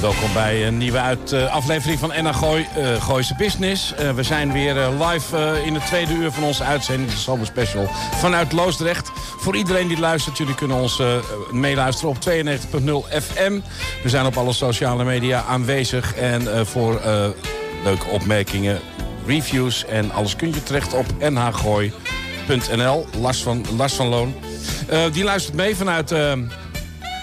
Welkom bij een nieuwe uit, uh, aflevering van NH Gooi, uh, Gooise Business. Uh, we zijn weer live in het tweede uur van onze uitzending, de Zomer Special, vanuit Loosdrecht. Voor iedereen die luistert, jullie kunnen ons meeluisteren op 92.0 FM. We zijn op alle sociale media aanwezig en voor leuke opmerkingen, reviews en alles kun je terecht op nhgooi.nl. Lars van, Lars van Loon. die luistert mee vanuit...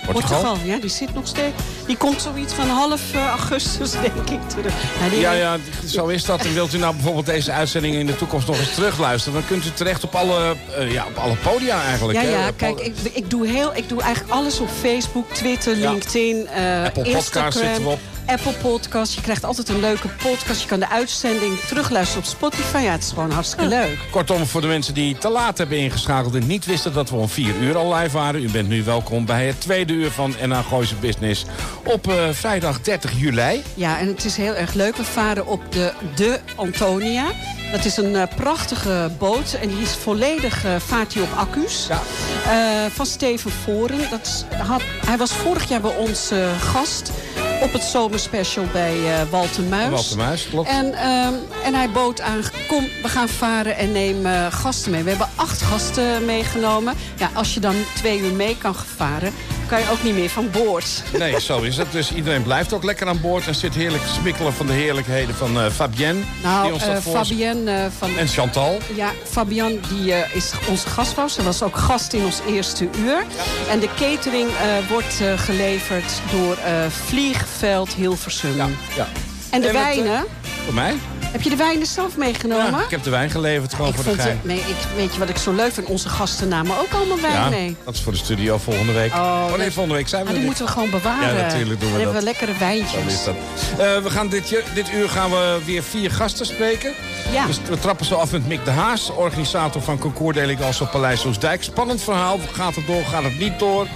Portugal. Portugal. ja, die zit nog steeds. Die komt zoiets van half uh, augustus, denk ik, terug. Ja, ja, ja, zo is dat. En wilt u nou bijvoorbeeld deze uitzending in de toekomst nog eens terugluisteren... dan kunt u terecht op alle, uh, ja, op alle podia eigenlijk. Ja, ja kijk, ik, ik, doe heel, ik doe eigenlijk alles op Facebook, Twitter, LinkedIn, uh, Apple Instagram. Podcast zitten we op. Apple Podcast. Je krijgt altijd een leuke podcast. Je kan de uitzending terugluisteren op Spotify. Ja, het is gewoon hartstikke leuk. Kortom, voor de mensen die te laat hebben ingeschakeld... en niet wisten dat we om vier uur al live waren... u bent nu welkom bij het tweede uur van NA Gooise Business... op uh, vrijdag 30 juli. Ja, en het is heel erg leuk. We varen op de De Antonia. Dat is een uh, prachtige boot en die is volledig uh, vaart hij op accu's. Ja. Uh, van Steven Voren. Dat had, hij was vorig jaar bij ons gast op het zomerspecial bij uh, Walter Muis. Walter Muis, klopt. En, uh, en hij bood aan, kom, we gaan varen en neem uh, gasten mee. We hebben acht gasten meegenomen. Ja, als je dan twee uur mee kan varen, kan je ook niet meer van boord. Nee, zo is het. Dus iedereen blijft ook lekker aan boord... en zit heerlijk smikkelen van de heerlijkheden van uh, Fabienne. Nou, die ons dat uh, Fabienne van... En Chantal. Ja, Fabienne die, is onze gastvrouw. Ze was ook gast in ons eerste uur. Ja. En de catering wordt geleverd door Vliegveld Hilversum. Ja, ja. En de en wijnen... Voor mij? Heb je de wijnen zelf meegenomen? Ja, ik heb de wijn geleverd, gewoon ik voor de gein. Het, nee, ik, weet je wat ik zo leuk vind? Onze gasten namen ook allemaal wijn ja, mee. dat is voor de studio volgende week. Oh, oh nee, volgende week zijn we ah, Die moeten we gewoon bewaren. Ja, natuurlijk doen we Dan dat. hebben we lekkere wijntjes. Is dat. Uh, we gaan dit, dit uur gaan we weer vier gasten spreken. Ja. Dus we trappen zo af met Mick de Haas, organisator van Concours Delegals op Paleis Oostdijk. Spannend verhaal. Gaat het door, gaat het niet door?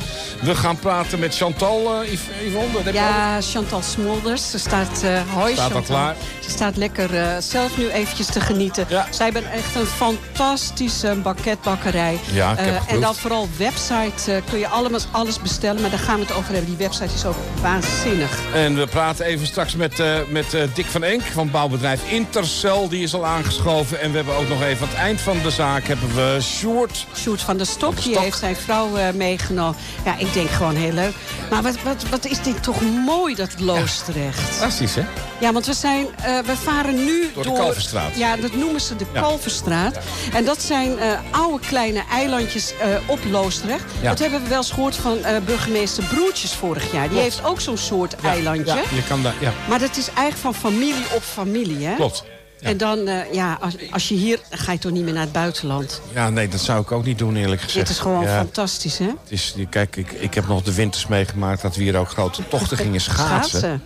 We gaan praten met Chantal uh, Yvonne. Ja, Chantal Smolders. Ze staat, uh, hoi staat Chantal. al klaar. Staat lekker uh, zelf nu eventjes te genieten. Ja. Zij hebben echt een fantastische banketbakkerij. Ja, ik heb uh, en dan vooral website uh, kun je allemaal alles bestellen. Maar daar gaan we het over hebben. Die website is ook waanzinnig. En we praten even straks met, met Dick van Enk van bouwbedrijf Intercel. Die is al aangeschoven. En we hebben ook nog even aan het eind van de zaak hebben we Sjoerd. Sjoerd van der Stok. Van de Die heeft zijn vrouw meegenomen. Ja, ik denk gewoon heel leuk. Maar wat, wat, wat is dit toch mooi, dat Loosdrecht. Ja. Fantastisch, hè? Ja, want we, zijn, we varen nu door... door de Kalverstraat. Ja, dat noemen ze de ja. Kalverstraat. Ja. En dat zijn uh, oude kleine eilandjes uh, op Loosdrecht. Dat hebben we wel eens gehoord van burgemeester Broertjes vorig jaar. Die Klopt. heeft ook zo'n soort eilandje. Ja, je kan daar, ja. Maar dat is eigenlijk van familie op familie, hè? Klopt. Ja. En dan, uh, ja, als, als, je hier... Ga je toch niet meer naar het buitenland. Ja, nee, dat zou ik ook niet doen, eerlijk gezegd. Dit is gewoon ja. fantastisch, hè? Het is, kijk, ik, ik heb nog de winters meegemaakt... dat we hier ook grote tochten gingen schaatsen. schaatsen.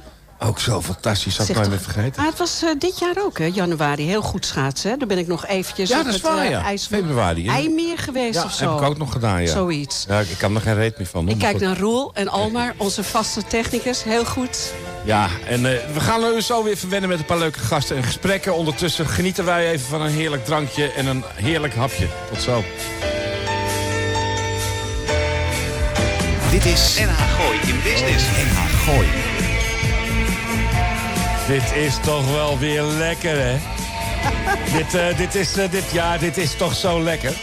Ook zo fantastisch, had ik nooit meer vergeten. Maar het was uh, dit jaar ook, hè, januari. Heel goed schaatsen. Hè? Daar ben ik nog eventjes ja, op dat is het waar, uh, ja. ijs Februari. IJmeer geweest ja, of zo. heb ik ook nog gedaan, ja. Zoiets. Ja, ik kan er geen reet meer van. Ik kijk naar Roel en Almar, onze vaste technicus. Heel goed. Ja, en uh, we gaan nu zo weer verwennen met een paar leuke gasten en gesprekken. Ondertussen genieten wij even van een heerlijk drankje en een heerlijk hapje. Tot zo. Dit is NH Gooi in Business. NH Gooi. Dit is toch wel weer lekker, hè? dit, uh, dit, is, uh, dit, ja, dit is toch zo lekker.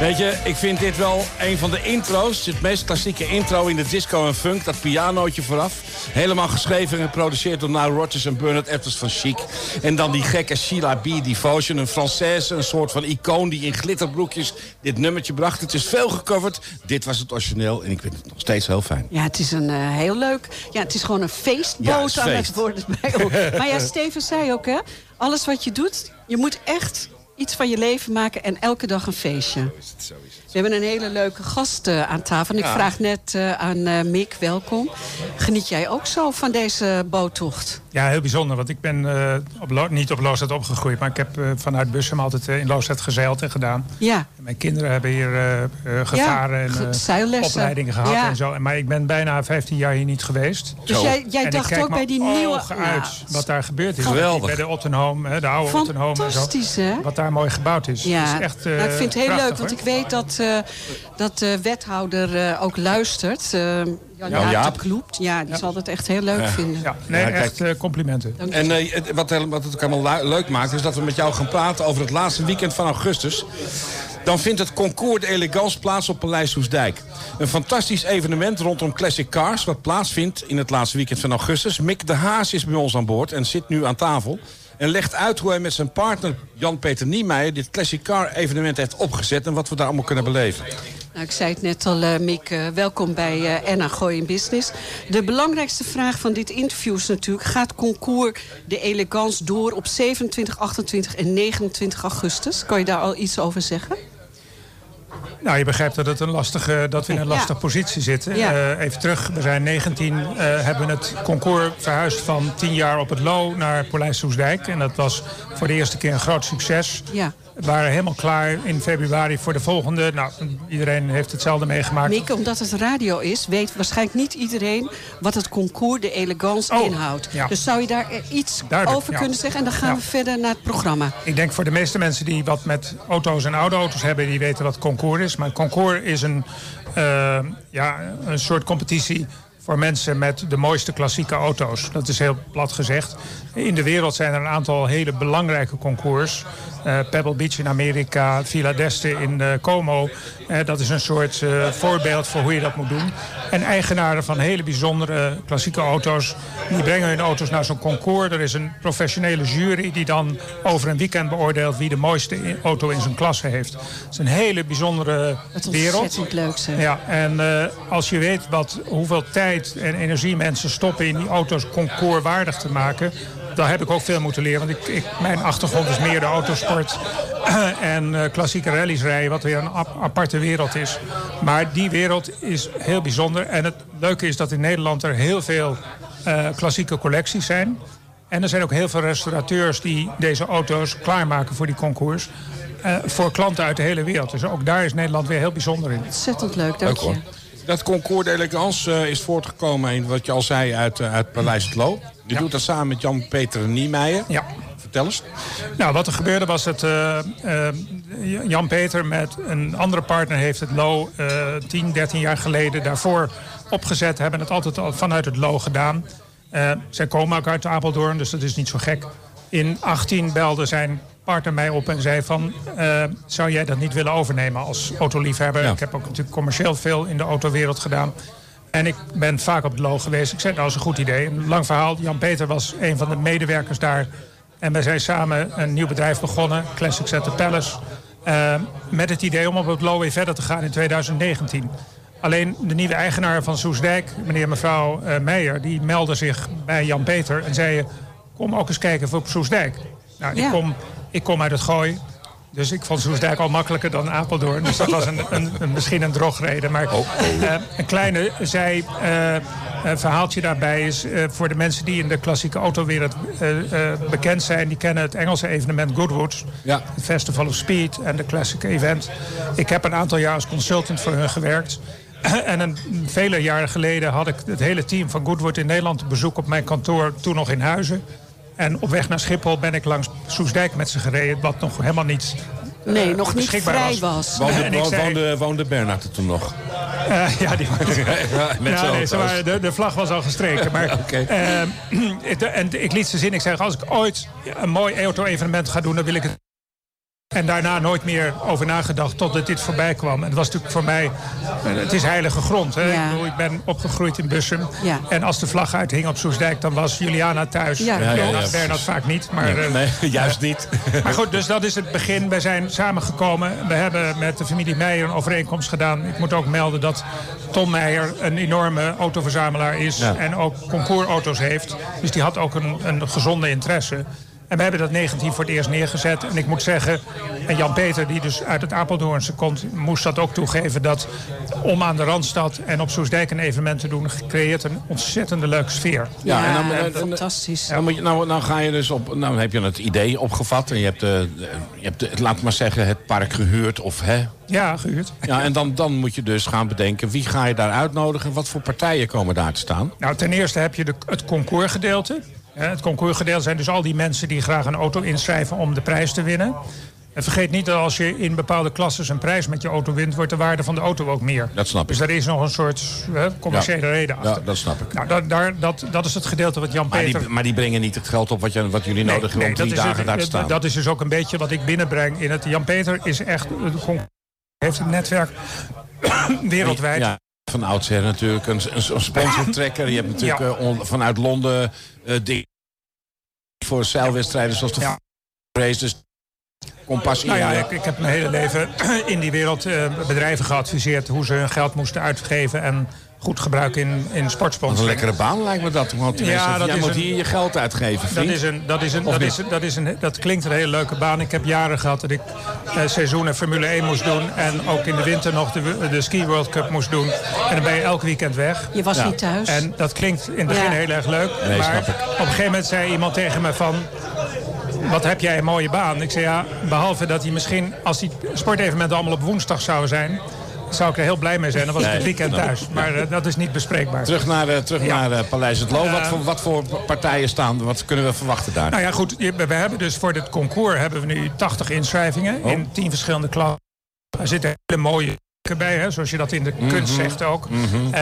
Weet je, ik vind dit wel een van de intro's. Het meest klassieke intro in de disco en funk. Dat pianootje vooraf. Helemaal geschreven en geproduceerd door Nile Rodgers en Bernard Edwards van Chic. En dan die gekke Sheila B. Devotion. Een Française, een soort van icoon die in glitterbroekjes dit nummertje bracht. Het is veel gecoverd. Dit was het origineel en ik vind het nog steeds heel fijn. Ja, het is een uh, heel leuk... Ja, het is gewoon een feestboot ja, aan het worden maar ja, Steven zei ook, hè. Alles wat je doet, je moet echt iets van je leven maken en elke dag een feestje. We hebben een hele leuke gast uh, aan tafel. En ik vraag net uh, aan uh, Mick, welkom. Geniet jij ook zo van deze boottocht? Ja, heel bijzonder. Want ik ben op niet op Loosdrecht opgegroeid. Maar ik heb vanuit Bussum altijd in Loosdrecht gezeild en gedaan. Ja. En mijn kinderen hebben hier gevaren ja, en opleidingen gehad ja. en zo. Maar ik ben bijna 15 jaar hier niet geweest. Dus jij, jij dacht ook bij die nieuwe... uit wat daar gebeurd is. Geweldig. Bij de Ottenhome, de oude Ottenhome. Fantastisch, hè? Wat daar mooi gebouwd is. Ja. Is echt, nou, ik vind het heel leuk, want ik weet dat uh, dat de wethouder uh, ook luistert. Uh, ja, ja, Jaap. Kloept. Ja, die ja. zal het echt heel leuk ja. vinden. Ja, nee, ja, echt uh, complimenten. En uh, wat, wat het allemaal leuk maakt... is dat we met jou gaan praten over het laatste weekend van augustus. Dan vindt het Concours d'Elegance plaats op Paleis Soesdijk. Een fantastisch evenement rondom Classic Cars... wat plaatsvindt in het laatste weekend van augustus. Mick de Haas is bij ons aan boord en zit nu aan tafel... En legt uit hoe hij met zijn partner Jan-Peter Niemeyer... dit Classic Car evenement heeft opgezet... en wat we daar allemaal kunnen beleven. Nou, ik zei het net al, uh, Mick, uh, welkom bij uh, Enna Gooi in Business. De belangrijkste vraag van dit interview is natuurlijk... gaat concours de elegance door op 27, 28 en 29 augustus? Kan je daar al iets over zeggen? Nou, je begrijpt dat, het een lastige, dat we in een lastige ja. positie zitten. Ja. Uh, even terug, we zijn 19, uh, hebben het concours verhuisd van 10 jaar op het Lo naar Polijs Soesdijk. En dat was voor de eerste keer een groot succes. Ja. Waren helemaal klaar in februari voor de volgende. Nou, iedereen heeft hetzelfde meegemaakt. Mieke, omdat het radio is, weet waarschijnlijk niet iedereen... wat het concours de elegance oh, inhoudt. Ja. Dus zou je daar iets Duidelijk, over ja. kunnen zeggen? En dan gaan we verder naar het programma. Ik denk voor de meeste mensen die wat met auto's en oude auto's hebben... die weten wat concours is. Maar concours is een, uh, ja, een soort competitie voor mensen met de mooiste klassieke auto's. Dat is heel plat gezegd. In de wereld zijn er een aantal hele belangrijke concours. Uh, Pebble Beach in Amerika, Villa d'Este in uh, Como. Uh, dat is een soort voorbeeld voor hoe je dat moet doen. En eigenaren van hele bijzondere klassieke auto's... die brengen hun auto's naar zo'n concours. Er is een professionele jury die dan over een weekend beoordeelt... wie de mooiste auto in zijn klasse heeft. Het is een hele bijzondere Het wereld. ontzettend leuk zeg. Ja, en als je weet wat, hoeveel tijd en energie mensen stoppen... in die auto's concourswaardig te maken daar heb ik ook veel moeten leren. Want ik, ik, mijn achtergrond is meer de autosport en uh, klassieke rallies rijden, wat weer een ap aparte wereld is. Maar die wereld is heel bijzonder. En het leuke is dat in Nederland er heel veel uh, klassieke collecties zijn. En er zijn ook heel veel restaurateurs die deze auto's klaarmaken voor die concours. Uh, voor klanten uit de hele wereld. Dus ook daar is Nederland weer heel bijzonder in. Ontzettend leuk, dank je. Dat concours d'elegance uh, is voortgekomen, in wat je al zei, uit, uh, uit Paleis het Loo. Je ja. doet dat samen met Jan-Peter Niemeyer. Ja. Vertel eens. Nou, wat er gebeurde was dat uh, Jan-Peter met een andere partner heeft het Lo 10, 13 jaar geleden daarvoor opgezet. Hebben het altijd al vanuit het Lo gedaan. zij komen ook uit Apeldoorn, dus dat is niet zo gek. In 18 belde zijn partner mij op en zei van... Uh, zou jij dat niet willen overnemen als autoliefhebber? Ja. Ik heb ook natuurlijk commercieel veel in de autowereld gedaan. En ik ben vaak op het loog geweest. Ik zei, nou, dat is een goed idee. Een lang verhaal. Jan-Peter was een van de medewerkers daar. En wij zijn samen een nieuw bedrijf begonnen. Classic the Palace. Uh, met het idee om op het weer verder te gaan in 2019. Alleen de nieuwe eigenaar van Soesdijk, meneer en mevrouw uh, Meijer... die meldde zich bij Jan-Peter en zei... kom ook eens kijken voor op Soesdijk. Nou, Ja. ik kom ik kom uit het Gooi. Dus ik vond Soesdijk al makkelijker dan Apeldoorn. Dus dat was een, een, een, misschien een drogreden. Maar uh, een kleine zij, uh, verhaaltje daarbij is... Uh, voor de mensen die in de klassieke autowereld bekend zijn... die kennen het Engelse evenement Goodwood. Ja. Het Festival of Speed en de Classic Event. Ik heb een aantal jaar als consultant voor hun gewerkt. En een, vele jaren geleden had ik het hele team van Goodwood in Nederland... op bezoek op mijn kantoor, toen nog in Huizen. En op weg naar Schiphol ben ik langs Soesdijk met ze gereden... wat nog helemaal niet Nee, nog niet beschikbaar vrij was. was. Woonde, En ik zei- woonde, woonde Bernhard er toen nog? Eh, ja, die ja, met ja, zijn nee, ze waren, de, de vlag was al gestreken. Maar, Oké. eh, ik- en ik liet ze zien. Ik zeg, als ik ooit een mooi auto-evenement ga doen... dan wil ik het... En daarna nooit meer over nagedacht totdat dit voorbij kwam. En het was natuurlijk voor mij... eh, Het is heilige grond. Hè? Ja. Ik, bedoel, ik ben opgegroeid in Bussum. Ja. En als de vlag uithing op Soesdijk... dan was Juliana thuis. Ja, Ja, klopt. ja, ja. Bernard vaak niet. Maar, eh, Nee, juist niet. maar goed, dus dat is het begin. We zijn samengekomen. We hebben met de familie Meijer een overeenkomst gedaan. Ik moet ook melden dat Tom Meijer een enorme autoverzamelaar is. Ja. En ook concoursauto's heeft. Dus die had ook een, een gezonde interesse. En we hebben dat 19 voor het eerst neergezet. En ik moet zeggen, en Jan-Peter, die dus uit het Apeldoornse komt... moest dat ook toegeven dat om aan de Randstad en op Soesdijk een evenement te doen... creëert een ontzettende leuke sfeer. Ja, en dan, en, fantastisch. Ja, moet je, nou, nou ga je dus op, nou heb je het idee opgevat en je hebt, de, je hebt laat maar zeggen, het park gehuurd of hè? Ja, gehuurd. Ja, en dan, dan moet je dus gaan bedenken wie ga je daar uitnodigen, wat voor partijen komen daar te staan? Nou, ten eerste heb je de, het concours-gedeelte. Het concours-gedeelte zijn dus al die mensen die graag een auto inschrijven om de prijs te winnen. En vergeet niet dat als je in bepaalde klassen een prijs met je auto wint... wordt de waarde van de auto ook meer. Dat snap ik. Dus daar is nog een soort hè, commerciële reden achter. Ja, dat snap ik. Nou, dat, daar, dat, dat is het gedeelte wat Jan Peter... Maar die, maar die brengen niet het geld op wat, je, wat jullie nodig hebben nee, om drie dagen daar te staan? Dat is dus ook een beetje wat ik binnenbreng in het... Jan Peter is echt... heeft een netwerk wereldwijd... Ja van oudsher natuurlijk een, een sponsortrekker. Je hebt natuurlijk uh, vanuit Londen uh, voor zeilwedstrijden zoals de ja. race. Dus compassie. Nou ja, ik, ik, heb mijn hele leven in die wereld uh, bedrijven geadviseerd hoe ze hun geld moesten uitgeven en goed gebruiken in, in sportsponsoring. Wat een lekkere baan lijkt me dat. Want ja, dat jij moet een, hier je geld uitgeven, Dat, is een, dat, is een, dat, is, dat, is een, dat klinkt een hele leuke baan. Ik heb jaren gehad dat ik uh, seizoenen Formule 1 moest doen. En ook in de winter nog de, de Ski World Cup moest doen. En dan ben je elke weekend weg. Je was ja. niet thuis. En dat klinkt in het begin heel erg leuk. Nee, maar op een gegeven moment zei iemand tegen me van wat heb jij een mooie baan? Ik zei ja, behalve dat hij misschien, als die sportevenementen allemaal op woensdag zouden zijn zou ik er heel blij mee zijn. Dan was ik het weekend thuis. Maar uh, dat is niet bespreekbaar. Terug naar, uh, terug ja. naar uh, Paleis het Loo. Wat voor, wat voor partijen staan? Wat kunnen we verwachten daar? Nou ja, goed. We hebben dus voor dit concours hebben we nu 80 inschrijvingen. Oh. In 10 verschillende klassen. Er zitten hele mooie bij, hè, zoals je dat in de mm -hmm. kunst zegt ook. Mm -hmm.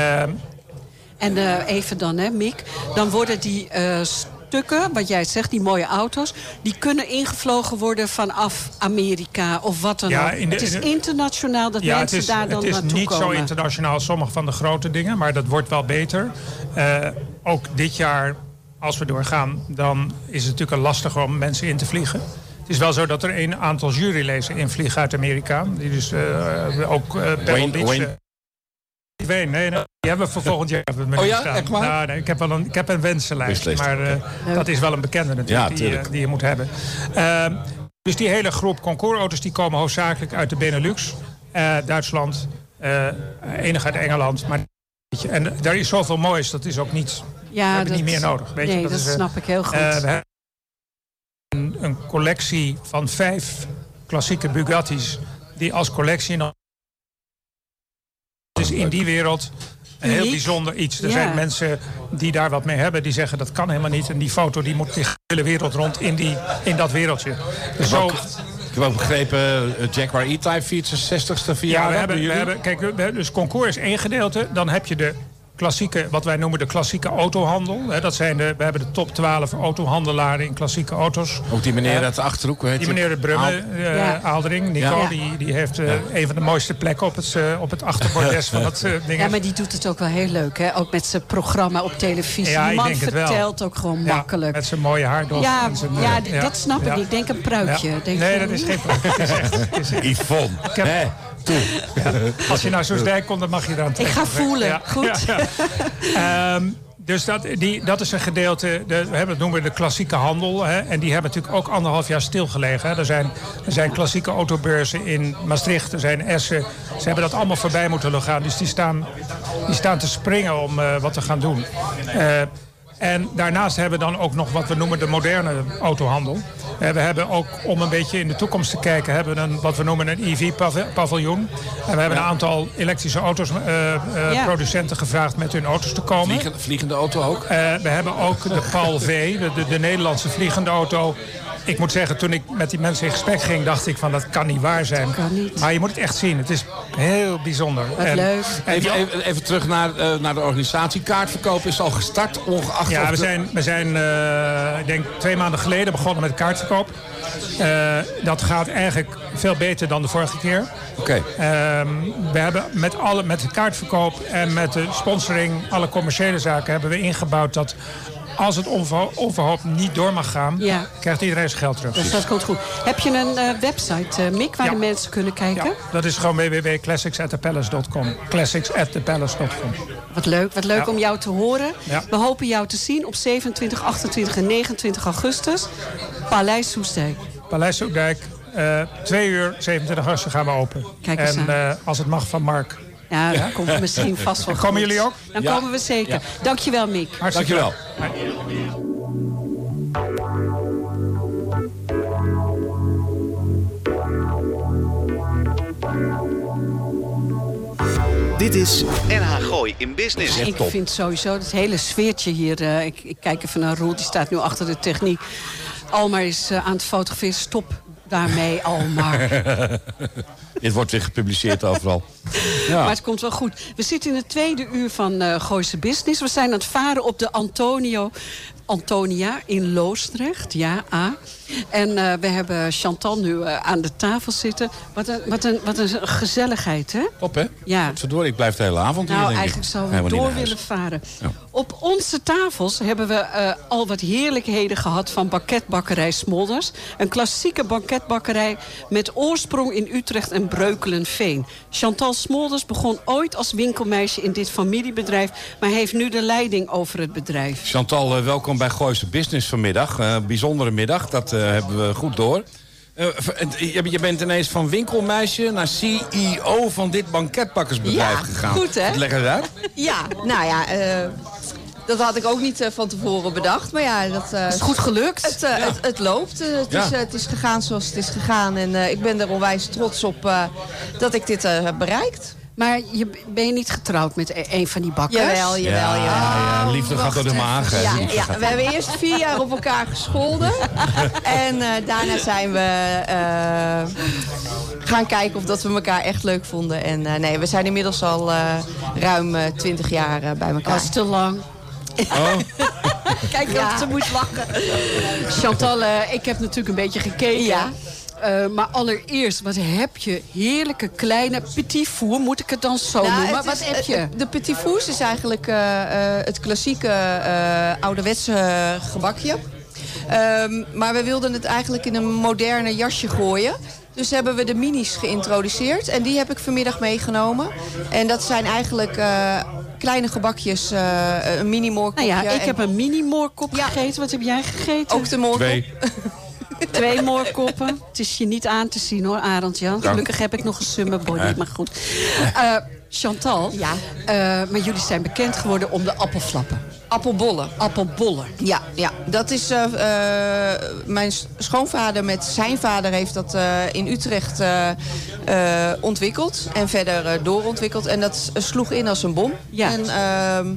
en even dan, hè, Miek. Dan worden die stukken, wat jij zegt, die mooie auto's... die kunnen ingevlogen worden vanaf Amerika of wat dan ja, ook. het is internationaal dat ja, mensen is, daar dan naartoe komen. Het is niet zo internationaal als sommige van de grote dingen... maar dat wordt wel beter. Uh, ook dit jaar, als we doorgaan... dan is het natuurlijk lastiger om mensen in te vliegen. Het is wel zo dat er een aantal juryleden invliegen uit Amerika. Die dus uh, ook uh, Wayne, Wayne, Nee, nee, die hebben we voor volgend jaar met oh ja, echt waar? Nou, nee, ik, heb wel een, ik heb een wensenlijst, maar uh, dat is wel een bekende natuurlijk, ja, die, uh, die, je moet hebben. Uh, dus die hele groep concours die komen hoofdzakelijk uit de Benelux. Uh, Duitsland, enig uit Engeland. Maar, en daar is zoveel moois, dat is ook niet, ja, we hebben dat, niet meer nodig. Weet nee, je? dat, dat is, snap ik heel goed. we hebben een, een collectie van vijf klassieke Bugattis... die als collectie nog dus in die wereld een heel bijzonder iets. Er ja. zijn mensen die daar wat mee hebben. Die zeggen dat kan helemaal niet. En die foto die moet de hele wereld rond in, die, in dat wereldje. Dus zo... Ik heb ook begrepen, uh, Jaguar E-Type fiets 60ste verjaardag. Ja, we hebben, we hebben, kijk, dus concours is één gedeelte. Dan heb je de klassieke, wat wij noemen de klassieke autohandel. dat zijn de, we hebben de top 12 autohandelaren in klassieke auto's. Ook die meneer uit de Achterhoek, weet Die meneer de Brumme, uh, ja. Aaldering, Nico, ja. die, die heeft uh, een van de mooiste plekken op het, uh, op het achterbordes van dat ding. Ja, maar die doet het ook wel heel leuk, hè? Ook met zijn programma op televisie. Ja, die man vertelt ook gewoon makkelijk. met zijn mooie haardos. Ja, ja, dat snap ik niet. Ik denk een pruikje. Denk nee, dat is geen pruikje. Het is echt, is echt. Yvonne. Ik heb, nee. Ja. Als je naar Soesdijk komt, dan mag je eraan trekken. Ik ga voelen, ja. goed. Ja, um, dus dat, die, dat is een gedeelte, de, we hebben, dat noemen we de klassieke handel. Hè, en die hebben natuurlijk ook anderhalf jaar stilgelegen. Hè. Er, zijn, er zijn klassieke autobeurzen in Maastricht, er zijn Essen. Ze hebben dat allemaal voorbij moeten gaan. Dus die staan, die staan te springen om uh, wat te gaan doen. Uh, en daarnaast hebben we dan ook nog wat we noemen de moderne autohandel. We hebben ook, om een beetje in de toekomst te kijken, hebben we een, wat we noemen een EV-paviljoen. En we hebben een aantal elektrische auto's, uh, uh, ja. producenten gevraagd met hun auto's te komen. Vliegen, vliegende auto ook? Uh, we hebben ook de PAL V, de, de, de Nederlandse vliegende auto ik moet zeggen, toen ik met die mensen in gesprek ging, dacht ik van dat kan niet waar zijn. Kan niet. Maar je moet het echt zien. Het is heel bijzonder. Wat en, leuk. Even, even, even, terug naar, uh, naar de organisatie. Kaartverkoop is al gestart, ongeacht... Ja, we de... zijn, we zijn uh, ik denk twee maanden geleden begonnen met kaartverkoop. Uh, dat gaat eigenlijk veel beter dan de vorige keer. Oké. Okay. Um, we hebben met, alle, met de kaartverkoop en met de sponsoring, alle commerciële zaken, hebben we ingebouwd dat als het onverhoopt niet door mag gaan, ja. krijgt iedereen zijn geld terug. Dus dat komt goed. Heb je een uh, website, uh, Mick, waar ja. de mensen kunnen kijken? Ja, dat is gewoon www.classicsatthepalace.com. Classicsatthepalace.com. Wat leuk, wat leuk om jou te horen. We hopen jou te zien op 27, 28 en 29 augustus. Paleis Soestdijk. Paleis Soestdijk. Uh, twee uur, 27 augustus gaan we open. Kijk eens en als het mag van Mark. Ja, dat komt misschien vast wel Komen jullie ook? Dan ja. komen we zeker. Ja. Dankjewel, Mick. Hartstikke Dankjewel. Dit is NH Gooi in Business. Ik vind sowieso het hele sfeertje hier... Uh, ik, ik, kijk even naar Roel, die staat nu achter de techniek. Almar is uh, aan het fotograferen. Stop daarmee, Almar. Dit wordt weer gepubliceerd overal. Ja. Maar het komt wel goed. We zitten in het tweede uur van uh, Gooise Business. We zijn aan het varen op de Antonio Antonia in Loosdrecht. Ja, A. En uh, we hebben Chantal nu uh, aan de tafel zitten. Wat een, wat een, wat een gezelligheid, hè? Top, hè? Ja. Verdorie, ik blijf de hele avond nou, hier, denk eigenlijk zouden we door willen varen. Ja. Op onze tafels hebben we uh, al wat heerlijkheden gehad... van banketbakkerij Smolders. Een klassieke banketbakkerij met oorsprong in Utrecht en Breukelenveen. Chantal Smolders begon ooit als winkelmeisje in dit familiebedrijf... maar heeft nu de leiding over het bedrijf. Chantal, welkom bij Gooise Business vanmiddag. bijzondere middag, dat hebben we goed door. Uh, je bent ineens van winkelmeisje naar CEO van dit banketbakkersbedrijf ja, gegaan. goed hè? Leg het uit. Ja, nou ja... Uh, dat had ik ook niet van tevoren bedacht. Maar ja, dat uh, is goed gelukt. Het, uh, ja. het, het, loopt. Uh, het, ja. is, het is gegaan zoals het is gegaan. En ik ben er onwijs trots op dat ik dit heb bereikt. Maar je, ben je niet getrouwd met een van die bakkers? Jawel, jawel, ja, jawel. Ja, liefde gaat door de maag. Ja, ja, we hebben eerst vier jaar op elkaar gescholden. en uh, daarna zijn we uh, gaan kijken of dat we elkaar echt leuk vonden. En uh, nee, we zijn inmiddels al ruim twintig jaar bij elkaar. Dat is te lang. Oh. Kijk ja. of ze moet lachen. Chantal, ik heb natuurlijk een beetje gekeken. Ja. Uh, maar allereerst, wat heb je? Heerlijke kleine petit four, moet ik het dan zo nou, noemen? Is, wat heb je? De petit fours is eigenlijk uh, uh, het klassieke ouderwetse gebakje. Um, maar we wilden het eigenlijk in een moderne jasje gooien. Dus hebben we de minis geïntroduceerd. En die heb ik vanmiddag meegenomen. En dat zijn eigenlijk uh, kleine gebakjes, uh, een mini-moorkopje. Nou ja, ik en... heb een mini-moorkop ja. gegeten. Wat heb jij gegeten? Ook de moorkop. Twee. Twee moorkoppen. Het is je niet aan te zien hoor, Arend Jan. Gelukkig heb ik nog een summer body, maar goed. Uh, Chantal, ja. Uh, maar jullie zijn bekend geworden om de appelflappen. Appelbollen. Appelbollen. Ja, ja. dat is uh, uh, mijn schoonvader met zijn vader heeft dat uh, in Utrecht ontwikkeld. En verder doorontwikkeld. En dat sloeg in als een bom. Ja. En, ehm,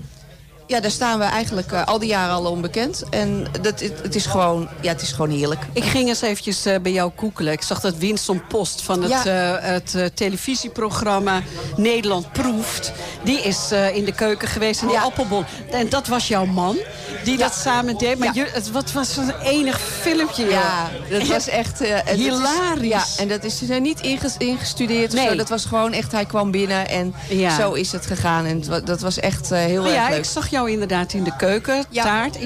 ja, daar staan we eigenlijk uh, al die jaren al onbekend. En dat, het, het, is gewoon, ja, het is gewoon heerlijk. Ik ging eens eventjes uh, bij jou koekelen. Ik zag dat Winston Post van het, ja. uh, het televisieprogramma Nederland Proeft. Die is in de keuken geweest in die ja. appelbol. En dat was jouw man die ja. dat samen deed. Maar je, het, wat was een enig filmpje. Ja, dat was echt... Hilarisch. Is, ja, en dat is niet inges, ingestudeerd. Nee. Zo. Dat was gewoon echt, hij kwam binnen en zo is het gegaan. En dat was echt heel maar erg ja, leuk. ik zag jou inderdaad in de keuken, taart.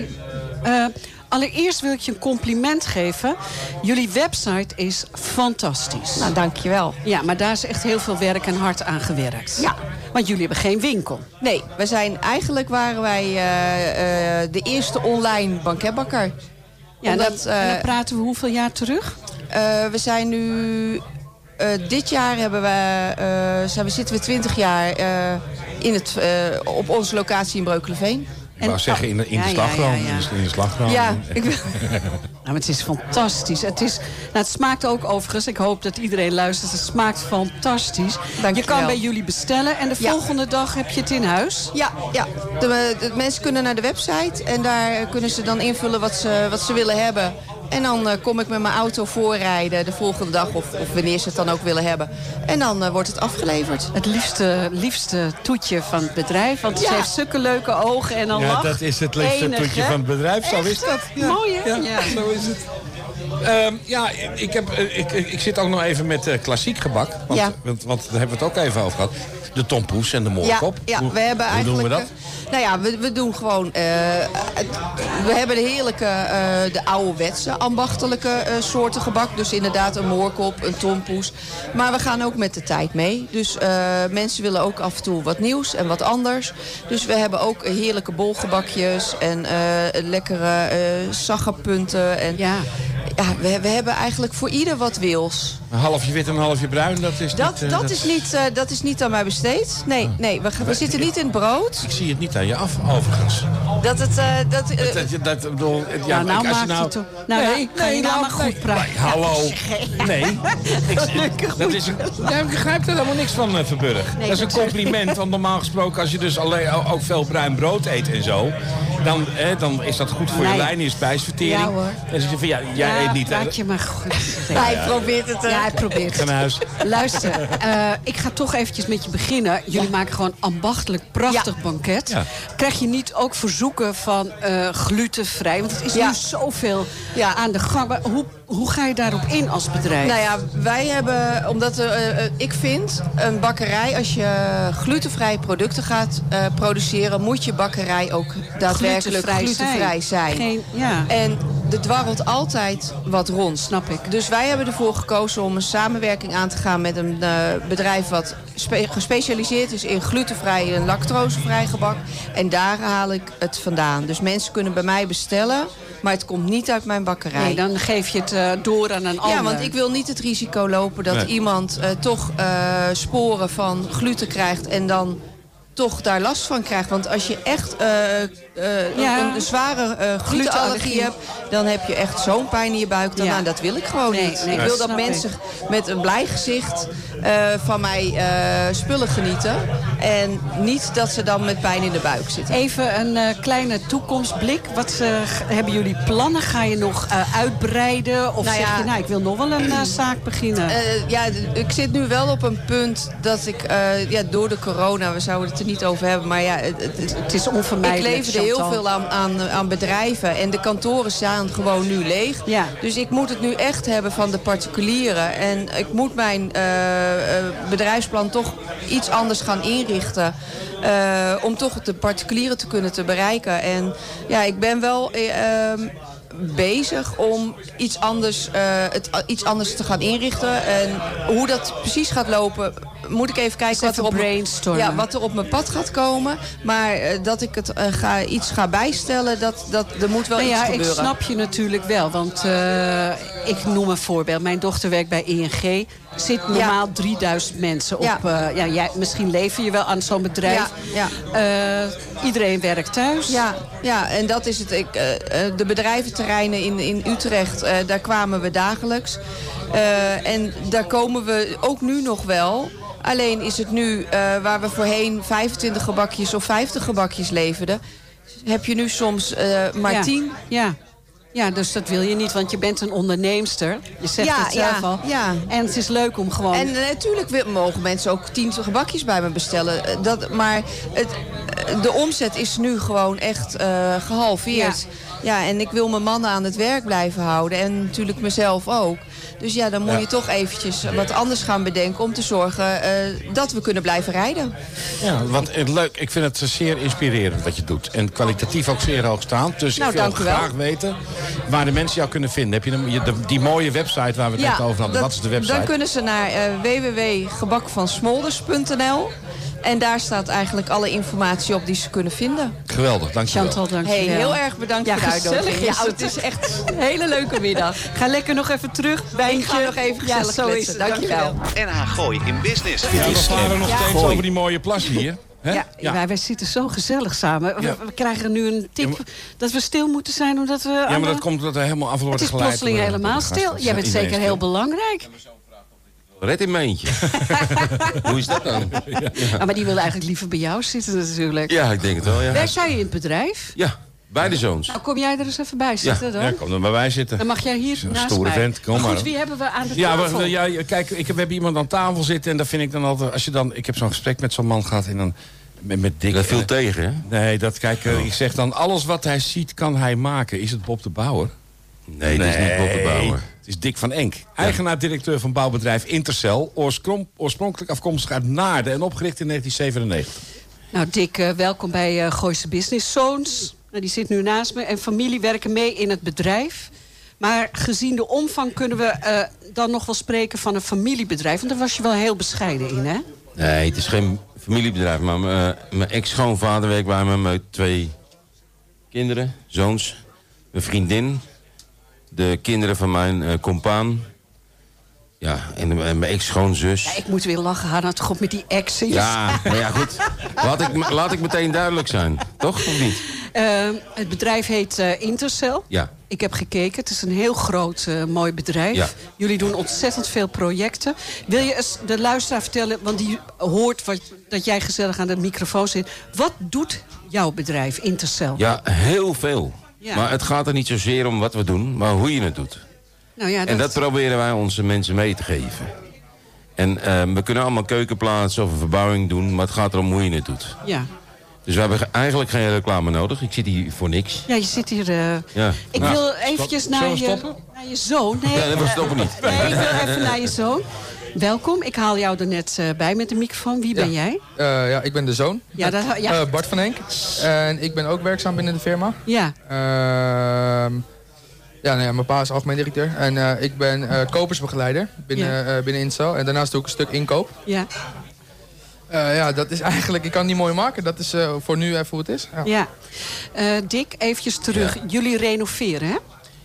Uh, allereerst wil ik je een compliment geven. Jullie website is fantastisch. Nou, dankjewel. Ja, maar daar is echt heel veel werk en hard aan gewerkt. Ja. Want jullie hebben geen winkel. Nee, we zijn, eigenlijk waren wij uh, uh, de eerste online banketbakker. Ja, Omdat, en, dan, en dan praten we hoeveel jaar terug? we zijn nu... Uh, dit jaar hebben we, uh, zijn we, zitten we 20 jaar uh, in het, op onze locatie in Breukelenveen. Ik wou zeggen, in de, in de ja, slagroom. Ja, ja, in de slagroom. Ja, ik nou, het is fantastisch. Het, is, nou, het smaakt ook overigens, ik hoop dat iedereen luistert, het smaakt fantastisch. Dank je kan wel. bij jullie bestellen en de volgende dag heb je het in huis? Ja, ja. De, de, mensen kunnen naar de website en daar kunnen ze dan invullen wat ze, wat ze willen hebben. En dan uh, kom ik met mijn auto voorrijden de volgende dag of, of wanneer ze het dan ook willen hebben. En dan uh, wordt het afgeleverd. Het liefste, liefste toetje van het bedrijf. Want ja. ze heeft zulke leuke ogen en een ja, dat is het liefste Enig, toetje hè? van het bedrijf. Zo Echt? is dat. Ja. Mooi hè? Ja, ja, zo is het. Um, ja, ik, heb, ik, ik zit ook nog even met uh, klassiek gebak. Want, ja. want, want daar hebben we het ook even over gehad. De tompoes en de moorkop. Ja, ja hoe, we hebben hoe eigenlijk... doen we dat? Nou ja, we, we doen gewoon... Uh, we hebben de heerlijke, uh, de ouderwetse, ambachtelijke uh, soorten gebak. Dus inderdaad een moorkop, een tompoes. Maar we gaan ook met de tijd mee. Dus mensen willen ook af en toe wat nieuws en wat anders. Dus we hebben ook heerlijke bolgebakjes en lekkere uh, saggerpunten. En, ja. Ja, we, we hebben eigenlijk voor ieder wat wils. Een halfje wit en een halfje bruin, dat is Dat, niet... eh, dat, is niet, eh, dat is niet aan mij besteed. Nee, nee we, zitten niet in het brood. Ik zie het niet aan je af, overigens. Dat het... eh, dat, Dat, dat, dat, bedoel, het- ja, Ja, nou als je maakt nou... het toch- nou, nou, ga je nou maar goed praten. Nee, hallo. Nee. Ik, dat is ja, ik begrijp er helemaal niks van, eh, Verburg. dat is een compliment, want normaal gesproken... als je dus alleen, ook veel bruin brood eet en zo... dan, eh, dan is dat goed voor je Nee. lijn en je spijsvertering. Ja, hoor. En dan zeg je van, ja, jij Ja, eet niet... laat je maar goed. hij probeert het... Ja, hij probeert het. huis. Luister, eh, ik ga toch eventjes met je beginnen. Jullie maken gewoon ambachtelijk prachtig banket. Ja. Krijg je niet ook verzoeken van eh, glutenvrij? Want het is Ja. nu zoveel Ja. aan de gang. Maar Hoe, hoe ga je daarop in als bedrijf? Nou ja, wij hebben, omdat eh, ik vind, een bakkerij, als je glutenvrije producten gaat eh, produceren, moet je bakkerij ook daadwerkelijk glutenvrij, zijn. Geen, ja. En er dwarrelt altijd wat rond. Snap ik. Dus wij hebben ervoor gekozen om een samenwerking aan te gaan met een eh, bedrijf wat spe- gespecialiseerd is in glutenvrij en lactosevrij gebak. En daar haal ik het vandaan. Dus mensen kunnen bij mij bestellen, maar het komt niet uit mijn bakkerij. Nee, dan geef je het eh, door aan een ander. Ja, want ik wil niet het risico lopen dat Nee. iemand eh, toch eh, sporen van gluten krijgt en dan toch daar last van krijgt. Want als je echt eh, eh, Ja. een, een zware eh glutenallergie hebt, dan heb je echt zo'n pijn in je buik. Dan, Ja. nou, dat wil ik gewoon Nee, niet. nee, ik wil dat mensen met een blij gezicht eh, van mij spullen genieten. En niet dat ze dan met pijn in de buik zitten. Even een kleine toekomstblik. Wat hebben jullie plannen? Ga je nog uitbreiden? Of Nou zeg ja. je, nou, ik wil nog wel een zaak beginnen? Ja, ik zit nu wel op een punt dat ik ja, door de corona, we zouden het er niet over hebben, maar ja, het, het, het is onvermijdelijk. ik heel veel aan, aan, aan bedrijven en de kantoren staan gewoon nu leeg. Ja. Dus ik moet het nu echt hebben van de particulieren. En ik moet mijn eh, eh, bedrijfsplan toch iets anders gaan inrichten. eh, om toch de particulieren te kunnen te bereiken. En ja, ik ben wel... eh, ehm, bezig om iets anders, eh, het a- iets anders te gaan inrichten. En hoe dat precies gaat lopen, moet ik even kijken wat, er op, ja, wat er op mijn pad gaat komen. Maar eh, dat ik het eh, ga, iets ga bijstellen, dat, dat, er moet wel Nou iets ja, ik gebeuren. snap je natuurlijk wel. Want eh, ik noem een voorbeeld. Mijn dochter werkt bij ING. Zit normaal 3000 mensen op. Ja. eh, ja, jij, misschien lever je wel aan zo'n bedrijf. Ja, Eh, iedereen werkt thuis. Ja, ja, en dat is het. Ik, eh, de bedrijventerreinen in, in Utrecht, daar kwamen we dagelijks. En daar komen we ook nu nog wel. Alleen is het nu, waar we voorheen 25 gebakjes of 50 gebakjes leverden... heb je nu soms maar ja. 10. Ja. Ja, dus dat wil je niet, want je bent een onderneemster. Je zegt Ja, het zelf ja, al. ja. En het is leuk om gewoon... En natuurlijk mogen mensen ook 10 gebakjes bij me bestellen. Eh, Dat, maar het, de omzet is nu gewoon echt eh, gehalveerd. Ja. en ik wil mijn mannen aan het werk blijven houden. En natuurlijk mezelf ook. Dus ja, dan moet Ja. je toch eventjes wat anders gaan bedenken... om te zorgen eh, dat we kunnen blijven rijden. Ja, wat eh, leuk. Ik vind het zeer inspirerend wat je doet. En kwalitatief ook zeer hoogstaand. Dus Nou, ik wil graag weten waar de mensen jou kunnen vinden. Heb je de, die mooie website waar we het net over hadden. dat- Wat is de website? Dan kunnen ze naar eh www.gebakvansmolders.nl. En daar staat eigenlijk alle informatie op die ze kunnen vinden. Geweldig, dankjewel. Chantal, dank je Hey, wel. heel erg bedankt Ja, voor de gezellig uitnodiging. is Ja, het. het is echt een hele leuke middag. Ga lekker nog even terug. Ik ga nog even Ja, gezellig zo is het. Dankjewel. NH Gooi in Business. Ja, we varen nog Ja. steeds Gooi. over die mooie plas hier. Hè? Ja, Wij, wij zitten zo gezellig samen. We, Ja. we krijgen nu een tip Ja, maar- dat we stil moeten zijn omdat we... Ja, maar dat komt omdat we helemaal af worden Het is geleid plotseling helemaal stil. Jij bent zeker heel belangrijk. Red in mijn eentje. Hoe is dat dan? Ja, maar die wil eigenlijk liever bij jou zitten natuurlijk. Ja, ik denk het wel, ja. Werk jij in het bedrijf? Ja, beide zoons. Nou, kom jij er eens even bij zitten dan? Ja, kom dan bij wij zitten. Dan mag jij hier naast stoere mij. vent, kom goed, maar. wie hebben we aan de Ja, tafel? we, ja, kijk, ik heb, we hebben iemand aan tafel zitten en dat vind ik dan altijd... Als je dan, ik heb zo'n gesprek met zo'n man gehad en dan... Met, met Dick. Dat viel eh, tegen, hè? Nee, dat, kijk, eh, ik zeg dan, alles wat hij ziet kan hij maken. Is het Bob de Bouwer? Nee, dat is niet Bob de Bouwer. Het is Dick van Enk. Eigenaar-directeur van bouwbedrijf Intercel. Oorspronkelijk afkomstig uit Naarden en opgericht in 1997. Nou, Dick, eh, welkom bij eh Gooise Business. Zoons, nou, die zit nu naast me. En familie werken mee in het bedrijf. Maar gezien de omvang kunnen we eh, dan nog wel spreken van een familiebedrijf. Want daar was je wel heel bescheiden in, hè? Nee, het is geen familiebedrijf, maar mijn, mijn ex-schoonvader werkt bij me met twee kinderen, zoons, een vriendin. De kinderen van mijn eh compaan. Ja, en, en mijn ex-schoonzus. Ja, ik moet weer lachen, Hanna, toch op met die exen. Ja, maar ja, goed. Laat ik, laat ik meteen duidelijk zijn. Toch, of niet? Eh, het bedrijf heet eh, Intercel. Ja. Ik heb gekeken. Het is een heel groot, eh, mooi bedrijf. Ja. Jullie doen ontzettend veel projecten. Wil je eens de luisteraar vertellen, want die hoort wat, dat jij gezellig aan de microfoon zit. Wat doet jouw bedrijf, Intercel? Ja, heel veel. Ja. Maar het gaat er niet zozeer om wat we doen, maar hoe je het doet. Nou ja, En dat proberen wij onze mensen mee te geven. En eh, we kunnen allemaal keukenplaatsen of een verbouwing doen, maar het gaat erom hoe je het doet. ja. Dus we hebben ge- eigenlijk geen reclame nodig. Ik zit hier voor niks. ja, je zit hier... eh, Ja. Ik Nou, wil eventjes naar we je, stoppen? naar je zoon. Nee, Ja, we stoppen niet. Nee, ik wil even naar je zoon. Welkom, ik haal jou er net eh, bij met de microfoon. Wie ben jij? Eh, ja, ik ben de zoon. Ja, dat, ja. Eh, Bart van Henk. En ik ben ook werkzaam binnen de firma. ja. Ehm, ja, nou ja, mijn pa is algemeen directeur. En ik ben kopersbegeleider binnen, binnen. En daarnaast doe ik een stuk inkoop. ja. Ja, dat is eigenlijk... Ik kan het niet mooi maken. Dat is voor nu even hoe het is. Ja. Ja. Dick, eventjes terug. Jullie renoveren, hè?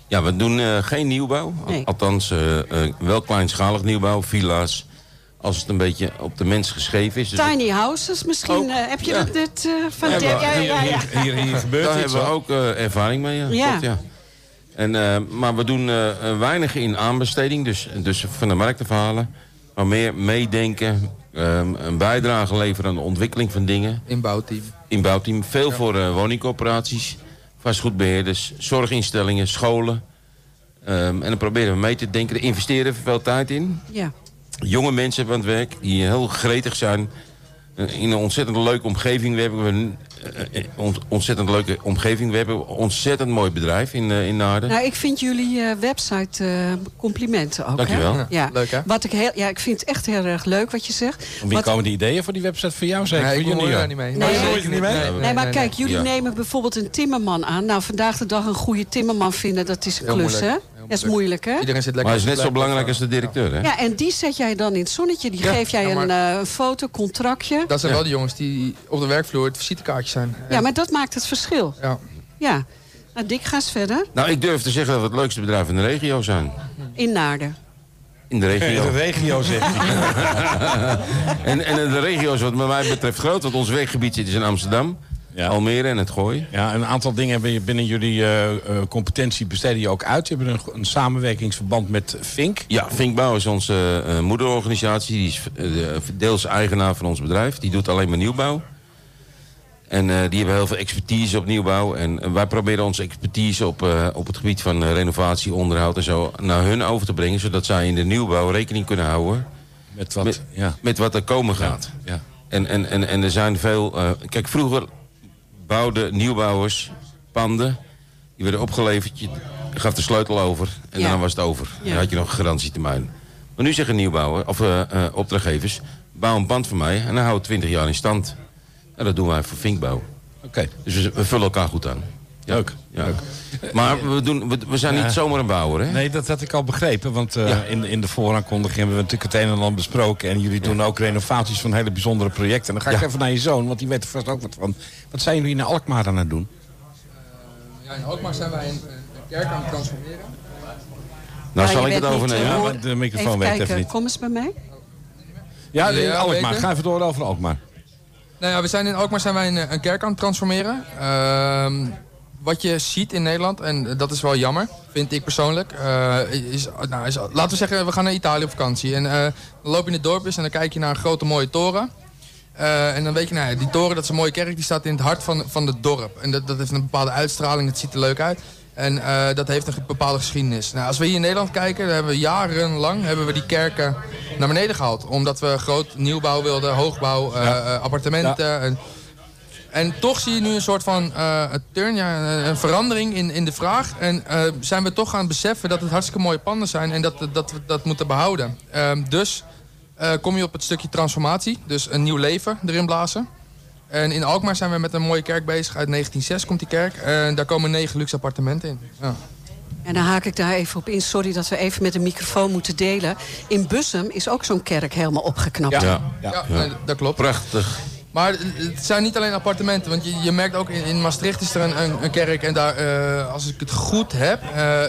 Ja, we doen eh, geen nieuwbouw. Nee. Althans, eh, eh, wel kleinschalig nieuwbouw, villa's. Als het een beetje op de mens geschreven is. Dus Tiny houses misschien. Ook. heb je Ja. dat net eh, van... Ja, ja, ja, ja. Hier, hier, hier gebeurt Daar iets. hebben we ook eh, ervaring mee. Ja. Ja. En, eh, maar we doen weinig in aanbesteding, dus, dus van de markt te verhalen. Maar meer meedenken, ehm, een bijdrage leveren aan de ontwikkeling van dingen. Inbouwteam. Inbouwteam, veel voor woningcorporaties, vastgoedbeheerders, zorginstellingen, scholen. Ehm, en dan proberen we mee te denken, er investeren veel tijd in. Ja. Jonge mensen aan het werk die heel gretig zijn. eh, In een ontzettend leuke omgeving. We hebben eh, eh, ont- ontzettend leuke omgeving. We hebben een ontzettend mooi bedrijf in, eh, in Naarden. Nou, ik vind jullie eh, website eh, complimenten ook. Dankjewel. Hè? Ja. Leuk, hè? Wat ik, heel, ja, ik vind het echt heel erg leuk wat je zegt. Wie Wat- komen die ideeën voor die website voor jou? Zeker Nee, ik voor jullie? daar niet mee. Nee, niet mee? Nee, Nee, maar kijk, jullie Ja. nemen bijvoorbeeld een timmerman aan. Nou, vandaag de dag een goede timmerman vinden, dat is een Heel klus, moeilijk. hè? Dat is moeilijk, hè? Iedereen zit maar lekker hij is net zo belangrijk als de directeur, hè? Ja, en die zet jij dan in het zonnetje. Die Ja, geef jij ja, maar- een eh, foto, contractje. Dat zijn Ja. wel de jongens die op de werkvloer het visitekaartje zijn. Ja, maar dat maakt het verschil. Ja. Ja. Nou, Dick, ga eens verder. Nou, ik durf te zeggen dat we het leukste bedrijf in de regio zijn. In Naarden. In de regio. De regio zegt hij. En, en de regio is wat mij betreft groot. Want ons werkgebied zit is in Amsterdam, Ja. Almere en het Gooi. Ja, een aantal dingen hebben je binnen jullie eh, eh, competentie besteden je ook uit. Je hebt een, een samenwerkingsverband met Fink. Ja, Vinkbouw is onze eh, moederorganisatie. Die is deels eigenaar van ons bedrijf. Die doet alleen maar nieuwbouw. En eh, die hebben heel veel expertise op nieuwbouw. En wij proberen onze expertise op, eh, op het gebied van eh, renovatie, onderhoud en zo... naar hun over te brengen. Zodat zij in de nieuwbouw rekening kunnen houden Met wat, met, ja. met wat er komen gaat. ja. En, en, en, en er zijn veel... eh, kijk, vroeger bouwden nieuwbouwers panden. Die werden opgeleverd. Je gaf de sleutel over. En Ja. daarna was het over. Ja. Dan had je nog een garantietermijn. Maar nu zeggen nieuwbouwers, of opdrachtgevers... bouw een pand voor mij en dan hou het 20 jaar in stand. En dat doen wij voor Vinkbouw. Oké, Dus we, we vullen elkaar goed aan. Ja. leuk. Ja. Maar we, doen, we, we zijn niet zomaar een bouwer, hè? Nee, dat had ik al begrepen. Want eh, Ja. in, in de vooraankondiging hebben we natuurlijk het een en ander besproken. En jullie doen ook renovaties van hele bijzondere projecten. En dan ga ik even naar je zoon, want die weet er vast ook wat van. Wat zijn jullie in Alkmaar aan het doen? Ja, in Alkmaar zijn wij een, een kerk aan het transformeren. Nou, zal ik het overnemen? eh, Ja, hoor- want de microfoon kijken, even niet. Kom eens bij mij. Ja, in Ja, Alkmaar. Ga even door over Alkmaar. Nou ja, we zijn in Alkmaar zijn wij een, een kerk aan het transformeren. Ehm, wat je ziet in Nederland, en dat is wel jammer, vind ik persoonlijk. eh, is, nou, is, laten we zeggen, we gaan naar Italië op vakantie. En eh, dan loop je in het dorp eens en dan kijk je naar een grote mooie toren. Eh, en dan weet je, nou ja, die toren, dat is een mooie kerk, die staat in het hart van, van het dorp. En dat, dat heeft een bepaalde uitstraling, het ziet er leuk uit. En eh, dat heeft een bepaalde geschiedenis. Nou, als we hier in Nederland kijken, dan hebben we jarenlang hebben we die kerken naar beneden gehaald. Omdat we groot nieuwbouw wilden, hoogbouw, eh, eh, appartementen. En, en toch zie je nu een soort van een turn, ja, een, verandering in, in de vraag. En zijn we toch gaan beseffen dat het hartstikke mooie panden zijn en dat, dat we dat moeten behouden. Ehm, dus kom je op het stukje transformatie, dus een nieuw leven erin blazen. En in Alkmaar zijn we met een mooie kerk bezig. Uit 1906 komt die kerk. En daar komen negen luxe appartementen in. Ja. En dan haak ik daar even op in. Sorry dat we even met de microfoon moeten delen. In Bussum is ook zo'n kerk helemaal opgeknapt. Ja. Ja. Ja, nee, dat klopt. Prachtig. Maar het zijn niet alleen appartementen. Want je, je merkt ook in, in Maastricht is er een, een, een kerk. En daar, eh, als ik het goed heb, eh,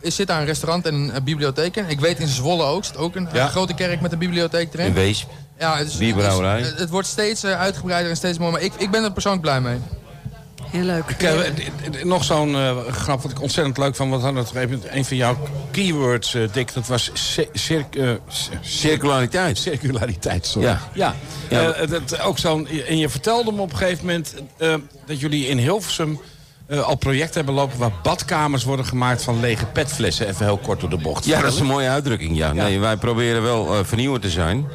is, zit daar een restaurant en een, bibliotheek in. Ik weet in Zwolle ook, zit ook een, grote kerk met een bibliotheek erin. In Weesp. Ja, het, is, Bierbrouwerij. het, het wordt steeds eh, uitgebreider en steeds mooier. Maar ik, ik ben er persoonlijk blij mee. Heel leuk. Ik, eh, nog zo'n eh, grap wat ik ontzettend leuk vond. Wat hadden we op een van jouw keywords, eh, Dick. Dat was ci- circ- eh, c- Circulariteit. circulariteit. Sorry. Ja. ja. Ja. Dat, ook zo'n, en je vertelde me op een gegeven moment dat jullie in Hilversum eh, al projecten hebben lopen waar badkamers worden gemaakt van lege petflessen. Even heel kort door de bocht. Ja, dat is een mooie uitdrukking, ja. Nee, wij proberen wel vernieuwend te zijn.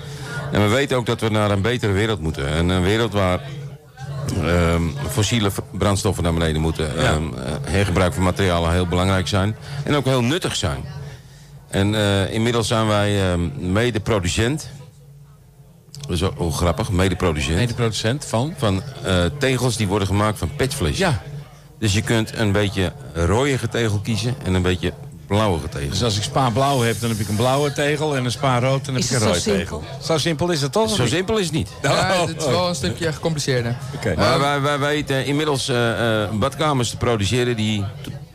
En we weten ook dat we naar een betere wereld moeten. En een wereld waar ehm, fossiele brandstoffen naar beneden moeten. Ehm, eh, hergebruik van materialen heel belangrijk zijn. En ook heel nuttig zijn. En eh, inmiddels zijn wij ehm, mede-producent. Dat is ook ook grappig, mede-producent. Mede-producent van? Van eh, tegels die worden gemaakt van petflees. Ja. Dus je kunt een beetje rooiige tegel kiezen en een beetje blauwige tegel. Dus als ik spa blauw heb, dan heb ik een blauwe tegel. En een spa rood, dan heb Is ik een rode tegel. Zo simpel is het toch? Zo simpel is het niet. Ja, Oh, het is wel een stukje gecompliceerder. Oké. Maar wij, wij weten inmiddels eh, eh, badkamers te produceren die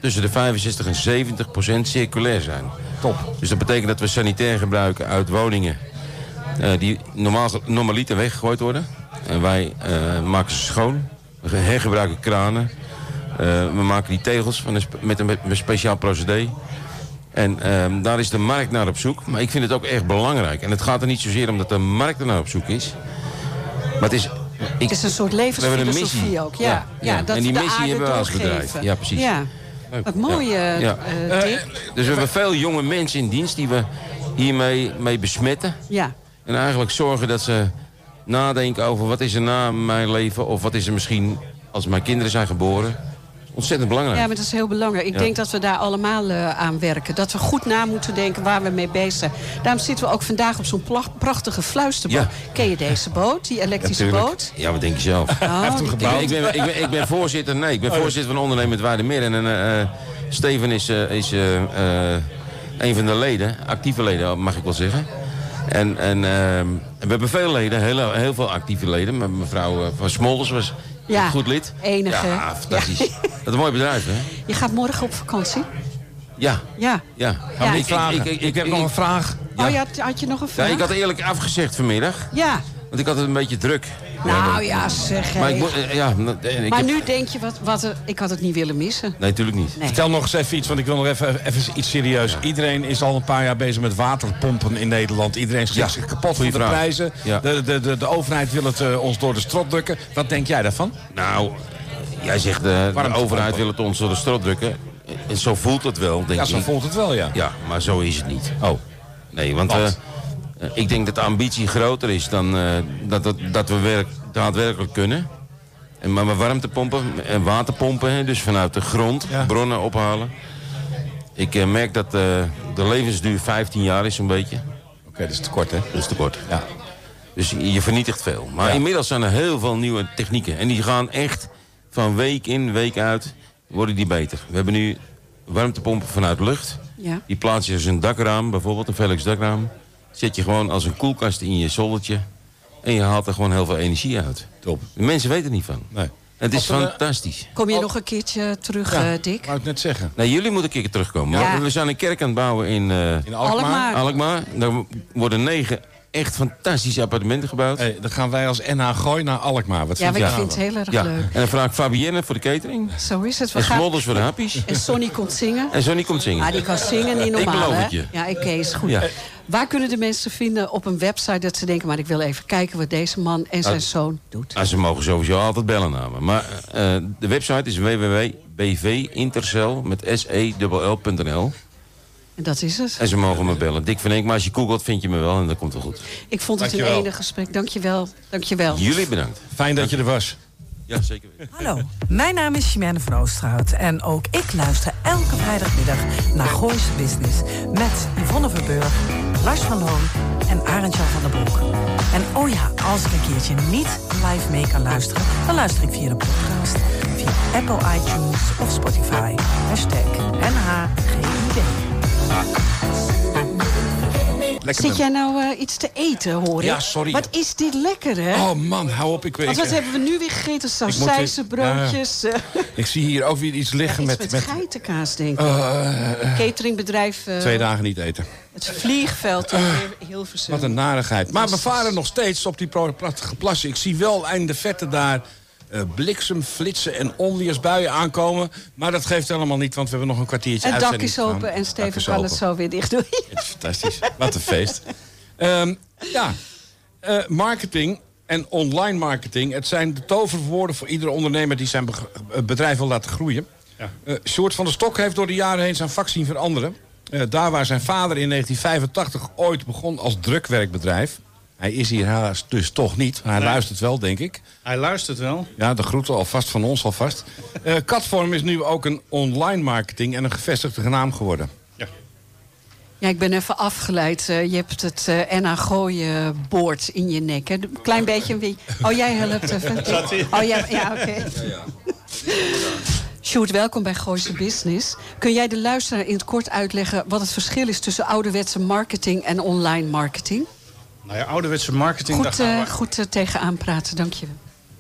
tussen de 65 en 70 procent circulair zijn. Top. Dus dat betekent dat we sanitair gebruiken uit woningen eh, die normaal, normaliter weggegooid worden. En wij eh, maken ze schoon. We hergebruiken kranen. Eh, we maken die tegels van een met, een, met een speciaal procedé. En ehm, daar is de markt naar op zoek. Maar ik vind het ook echt belangrijk. En het gaat er niet zozeer om dat de markt er naar op zoek is. Maar het is... Ik, Het is een soort levensfilosofie missie. ook. Ja, ja, Ja, dat en die missie hebben we als bedrijf. Ja, precies. Ja. Leuk. Wat mooi, eh, Ja. eh. Dus we hebben veel jonge mensen in dienst die we hiermee mee besmetten. Ja. En eigenlijk zorgen dat ze nadenken over wat is er na mijn leven... of wat is er misschien als mijn kinderen zijn geboren. Ontzettend belangrijk. Ja, maar dat is heel belangrijk. Ik Ja. denk dat we daar allemaal eh, aan werken. Dat we goed na moeten denken waar we mee bezig zijn. Daarom zitten we ook vandaag op zo'n prachtige fluisterboot. Ja. Ken je deze boot, die elektrische boot? Ja, wat denk je zelf? Oh, Ik ben, ik, ben, ik, ben, ik ben voorzitter, nee, ik ben voorzitter van ondernemend Waardemeer. En eh, eh, Steven is, eh, is een van de leden, actieve leden mag ik wel zeggen. En, en ehm, we hebben veel leden, heel, heel veel actieve leden. Mevrouw van Smolders was Ja, goed lid. enige. Ja, fantastisch. Dat is een mooi bedrijf, hè? Je gaat morgen op vakantie? Ja, Ja. ja. Ja. Ik, vragen. Ik, heb nog een vraag. Oh ja, had je nog een Ja, vraag? ik had eerlijk afgezegd vanmiddag, Ja. want ik had het een beetje druk. Nou ja, zeg Maar ik eh, ja, en ik Maar heb- nu denk je, wat, wat, er- ik had het niet willen missen. Nee, natuurlijk niet. Nee. Vertel nog eens even iets, want ik wil nog even, even iets serieus. Iedereen is al een paar jaar bezig met waterpompen in Nederland. Iedereen schrikt Ja, zich kapot van goeie de vraag. prijzen. Ja. De, de, de, de overheid wil het eh, ons door de strot drukken. Wat denk jij daarvan? Nou, jij zegt eh, de Warmtepompen. overheid wil het ons door de strot drukken. En zo voelt het wel, denk Ja, ik. zo voelt het wel, ja. Ja, maar zo is het niet. Oh, Nee, want Want? Eh, eh, ik denk dat de ambitie groter is dan eh, dat, dat, dat we werk, daadwerkelijk kunnen. En maar met warmtepompen en waterpompen, hè, dus vanuit de grond Ja. bronnen ophalen. Ik eh, merk dat eh, de levensduur 15 jaar is zo'n beetje. oké, dat is te kort, hè? Dat is te kort. Ja. Dus je je vernietigt veel. Maar Ja. inmiddels zijn er heel veel nieuwe technieken. En die gaan echt van week in, week uit, worden die beter. We hebben nu warmtepompen vanuit lucht. Ja. Die plaats je als een dakraam, bijvoorbeeld een Velux dakraam. Zet je gewoon als een koelkast in je zoldertje. En je haalt er gewoon heel veel energie uit. Top. De mensen weten er niet van. Nee. Het is we- fantastisch. Kom je nog een keertje terug, Ja, eh, Dick? wou ik net zeggen. Nou, jullie moeten een keer terugkomen. Ja. We zijn een kerk aan het bouwen in eh In Alkmaar. Alkmaar. Alkmaar. Daar worden negen echt fantastische appartementen gebouwd. Hey, dan gaan wij als NH Gooi naar Alkmaar. Wat Ja, maar ik vind het heel erg Ja. leuk. En dan vraag ik Fabienne voor de catering. Zo is het. We En gaan... Smolders voor de happies. En Sonny komt zingen. En Sonny komt zingen. Ah, die kan zingen, niet normaal, beloof hè? het je. Ja, oké, is goed. Waar kunnen de mensen vinden op een website dat ze denken... maar ik wil even kijken wat deze man en zijn Ah. zoon doet? Ah, ze mogen sowieso altijd bellen naar me. Maar eh, de website is www.bvintercel met. En dat is het. En ze mogen me bellen. Dick van Eek, maar als je googelt vind je me wel en dat komt wel goed. Ik vond het een Dankjewel. enig gesprek. Dank je wel. Dank je wel. Jullie bedankt. Fijn dat je er was. Ja, zeker weten. Hallo, mijn naam is Chimène van Oosterhout en ook ik luister elke vrijdagmiddag naar Gooise Business met Yvonne Verburg, Lars van Loon en Arend-Jan van der Broek. En oh ja, als ik een keertje niet live mee kan luisteren, dan luister ik via de podcast, via Apple iTunes of Spotify. Lekker Zit jij nou eh, iets te eten, hoor ik? Ja, sorry. Wat is dit lekker, hè? Oh man, hou op. Ik weet Want wat hebben we nu weer gegeten? Sausijzenbroodjes. eh, ik zie hier ook weer iets liggen iets met, met, geitenkaas, denk ik. eh, Cateringbedrijf. twee dagen niet eten. Het vliegveld in Hilversum. Wat een narigheid. Maar we varen nog steeds op die prachtige plassen. Ik zie wel eind de vette daar eh, bliksem, flitsen en onweersbuien aankomen. Maar dat geeft helemaal niet, want we hebben nog een kwartiertje Het dak is gaan. open en Steven kan open. het zo weer dicht doen. Het is fantastisch. Wat een feest. Ehm, ja, Eh, marketing en online marketing. Het zijn de toverwoorden voor iedere ondernemer die zijn eh, bedrijf wil laten groeien. Ja. Eh, Sjoerd van der Stok heeft door de jaren heen zijn vak zien veranderen. Eh, daar waar zijn vader in 1985 ooit begon als drukwerkbedrijf. Hij is hier helaas dus toch niet. Hij Nee. luistert wel, denk ik. Hij luistert wel. Ja, de groeten alvast van ons alvast. Eh Katvorm is nu ook een online marketing en een gevestigde naam geworden. Ja, ik ben even afgeleid. Eh, je hebt het eh Enna gooien boord in je nek. Hè? Een klein beetje. een beetje- Oh, jij helpt even. Oh ja, ja oké. Sjoerd, welkom bij Gooise Business. Kun jij de luisteraar in het kort uitleggen wat het verschil is tussen ouderwetse marketing en online marketing? Nou ja, ouderwetse marketing, daar Goed, gaan eh, we, goed eh, tegenaan praten, dank je.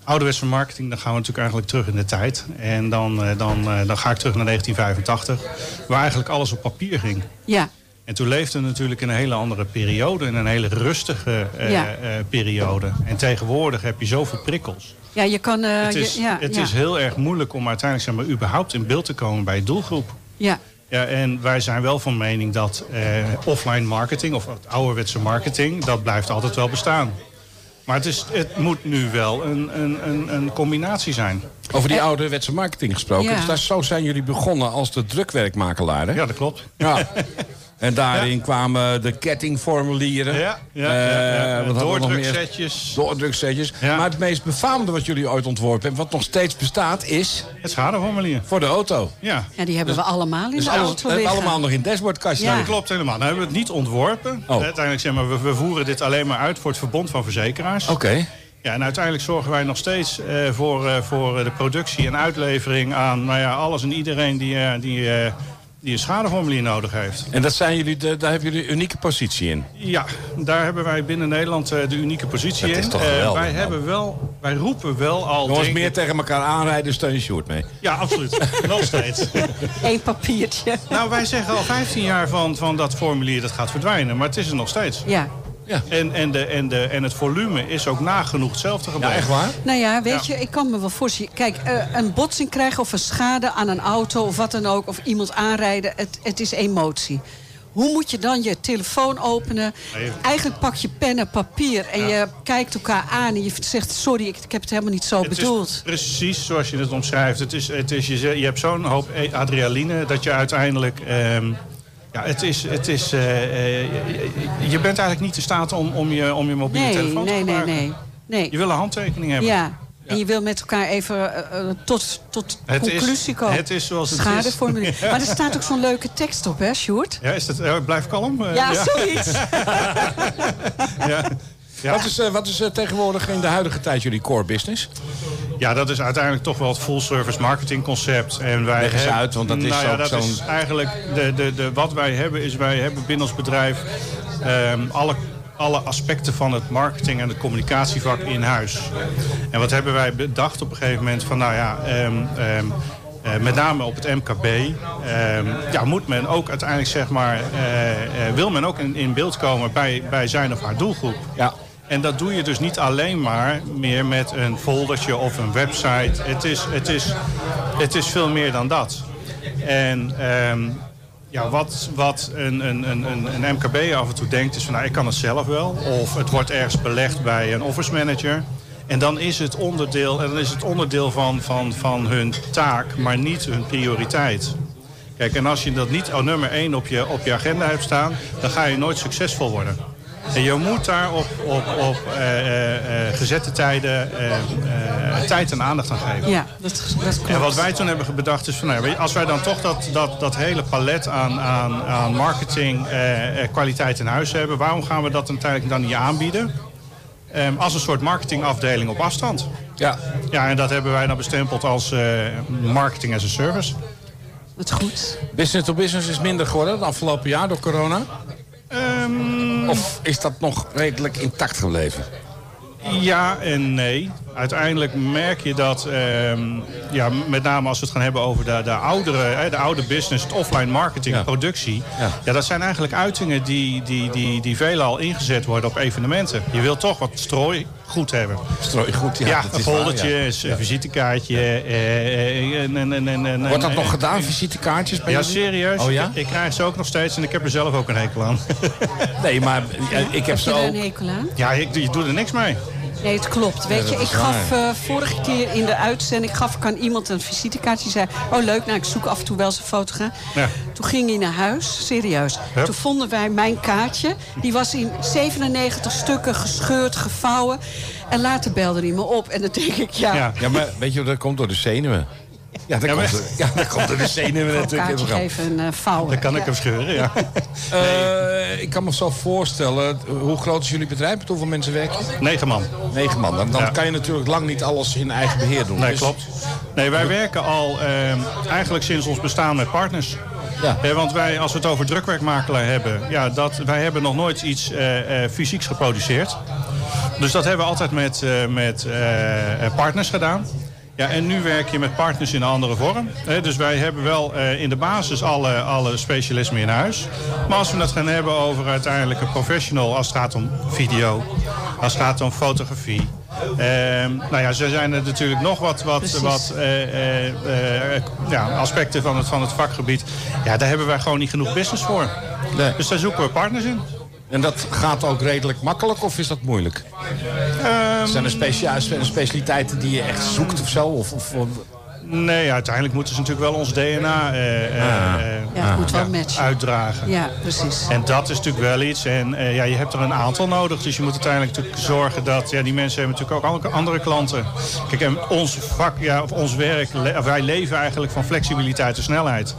ouderwetse marketing, dan gaan we natuurlijk eigenlijk terug in de tijd. En dan, eh, dan, dan ga ik terug naar 1985, waar eigenlijk alles op papier ging. Ja, En toen leefden we natuurlijk in een hele andere periode, in een hele rustige Ja. periode. En tegenwoordig heb je zoveel prikkels. ja je kan... het je- is, ja, het ja, is heel erg moeilijk om uiteindelijk zeg maar, überhaupt in beeld te komen bij je doelgroep. ja. Ja, en wij zijn wel van mening dat eh, offline marketing, of het ouderwetse marketing, dat blijft altijd wel bestaan. Maar het, is, het moet nu wel een, een, een, een combinatie zijn. Over die ouderwetse marketing gesproken. Ja. Dus daar, zo zijn jullie begonnen als de drukwerkmakelaar, hè? Ja, dat klopt. Ja. En daarin kwamen de kettingformulieren. Ja, ja, ja, ja. Eh? Doordruksetjes. Doordruksetjes. Ja. Maar het meest befaamde wat jullie ooit ontworpen hebben... wat nog steeds bestaat, is Het schadeformulier. voor de auto. Ja, ja, die hebben we allemaal in Dus de auto hebben we liggen. allemaal nog in dashboardkastje. Ja. dat klopt helemaal. Nou hebben we het niet ontworpen. Oh. Uiteindelijk zeg maar, we, we voeren dit alleen maar uit voor het verbond van verzekeraars. Oké. Ja, en uiteindelijk zorgen wij nog steeds eh, voor, eh, voor eh, de productie en uitlevering aan nou ja, alles en iedereen die, eh, die, eh, die een schadeformulier nodig heeft. En dat zijn jullie de, daar hebben jullie een unieke positie in. Ja, daar hebben wij binnen Nederland eh, de unieke positie Dat in. is toch Eh, geweldig, wij, man. hebben wel, wij roepen wel al... Jongens, meer ik- tegen elkaar aanrijden, steun je Sjoerd mee. Ja, absoluut. Nog steeds. Eén papiertje. nou, wij zeggen al 15 jaar van, van dat formulier dat gaat verdwijnen. Maar het is er nog steeds. Ja. En, en, de, en, de, en het volume is ook nagenoeg hetzelfde Ja, gebleven. echt waar? Nou ja, weet Ja. je, ik kan me wel voorstellen. Kijk, eh, een botsing krijgen of een schade aan een auto of wat dan ook... of iemand aanrijden, het, het is emotie. Hoe moet je dan je telefoon openen? Eigenlijk pak je pen en papier en je kijkt elkaar aan... en je zegt, sorry, ik, ik heb het helemaal niet zo Het bedoeld. is precies zoals je het omschrijft. Het is, het is, je, je hebt zo'n hoop e- adrenaline dat je uiteindelijk... ehm, ja, het is, het is, eh, eh, je, je bent eigenlijk niet in staat om, om, je, om je mobiele Nee, telefoon te nee, nee, gebruiken. nee. nee. Je wil een handtekening hebben. Ja, en je wil met elkaar even eh, tot, tot Het is- conclusie komen. het is zoals het is. Schadeformulier. Maar er staat ook zo'n leuke tekst op, hè, Sjoerd? Ja, is dat, blijf kalm. Eh, Ja, zoiets. ja. Ja. Wat is, eh, wat is eh, tegenwoordig in de huidige tijd jullie core business? Ja, dat is uiteindelijk toch wel het full service marketing concept. En wij Leg eens hebben- uit, want dat is nou ja, dat is eigenlijk de, de, de, wat wij hebben is wij hebben binnen ons bedrijf ehm, alle, alle aspecten van het marketing en het communicatievak in huis. En wat hebben wij bedacht op een gegeven moment van nou ja. ehm, ehm, eh, met name op het MKB ehm, ja, moet men ook uiteindelijk zeg maar eh, eh, wil men ook in, in beeld komen bij, bij zijn of haar doelgroep. Ja. En dat doe je dus niet alleen maar meer met een foldertje of een website. Het is, het is, het is veel meer dan dat. En ehm, ja, wat, wat een, een, een, een- MKB af en toe denkt is van nou, ik kan het zelf wel. Of het wordt ergens belegd bij een office manager. En dan is het onderdeel, en dan is het onderdeel van, van, van hun taak, maar niet hun prioriteit. Kijk, en als je dat niet al nummer één op je, op je agenda hebt staan, dan ga je nooit succesvol worden. En je moet daar op, op, op eh, eh, eh, gezette tijden tijd en aandacht aan geven. Ja, dat, dat klopt. En wat wij toen hebben bedacht is van, nou, als wij dan toch dat, dat, dat hele palet aan, aan, aan marketing kwaliteit in huis hebben, waarom gaan we dat uiteindelijk dan niet aanbieden? Ehm, als een soort marketingafdeling op afstand. Ja. Ja, en dat hebben wij dan bestempeld als eh, marketing as a service. Dat is goed. Business to business is minder geworden het afgelopen jaar door corona. Ehm, Of is dat nog redelijk intact gebleven? Ja en nee. Uiteindelijk merk je dat, ehm, ja, met name als we het gaan hebben over de, de, oudere, de oude business, het offline marketing, Ja. productie. Ja. Ja. dat zijn eigenlijk uitingen die, die, die, die veelal ingezet worden op evenementen. Je wilt toch wat strooi goed hebben. Strooi goed, ja. Ja, dat een foldertje, ja. een visitekaartje. eh, eh, en- en- en- en- en- Wordt dat nog gedaan, visitekaartjes bij Ja, jullie? serieus. Oh ja? Ik, ik krijg ze ook nog steeds en ik heb er zelf ook een hekel aan. Nee, maar ik heb Heb ze je er ook... een hekel aan? ja, ik, je doet er niks mee. Nee, het klopt. Weet je, ik gaf eh, vorige keer in de uitzending gaf ik aan iemand een visitekaartje. Die zei, oh leuk, nou ik zoek af en toe wel zijn fotograaf. Ja. Toen ging hij naar huis, serieus. Hup. Toen vonden wij mijn kaartje. Die was in 97 stukken gescheurd, gevouwen. En later belde hij me op. En dan denk ik, ja, Ja. Ja, maar weet je, dat komt door de zenuwen. Ja, dat, Ja, komt, door- ja, dat komt door de zenuwen een natuurlijk. in het geven en eh, vouwen. Dan kan ik Ja. hem scheuren, ja. Eh, ik kan me zo voorstellen, hoe groot is jullie bedrijf? Met hoeveel mensen werken? Negen man. Negen man. Dan, dan Ja. kan je natuurlijk lang niet alles in eigen beheer doen. Nee, Dus- klopt. Nee, wij werken al ehm, eigenlijk sinds ons bestaan met partners. Ja. Eh, want wij, als we het over drukwerkmakelaar hebben... Ja, dat, wij hebben nog nooit iets eh, eh, fysieks geproduceerd. Dus dat hebben we altijd met, eh, met eh, eh, partners gedaan. Ja, en nu werk je met partners in een andere vorm. Dus wij hebben wel eh, in de basis alle, alle specialismen in huis. Maar als we het gaan hebben over uiteindelijk een professional... als het gaat om video, als het gaat om fotografie... Ehm, nou ja, zo zijn er natuurlijk nog wat, wat, wat eh, eh, ja, aspecten van het, van het vakgebied. Ja, daar hebben wij gewoon niet genoeg business voor. Nee. Dus daar zoeken we partners in. En dat gaat ook redelijk makkelijk of is dat moeilijk? Zijn er specia zijn er specialiteiten die je echt zoekt of zo? Of, of, of- Nee, uiteindelijk moeten ze natuurlijk wel ons DNA eh, eh, eh, Ja, wel matchen. uitdragen. Ja, precies. En dat is natuurlijk wel iets. En eh, ja, je hebt er een aantal nodig. Dus je moet uiteindelijk natuurlijk zorgen dat... Ja, die mensen hebben natuurlijk ook andere- andere klanten. Kijk, en ons vak, ja, of ons werk... wij leven eigenlijk van flexibiliteit en snelheid.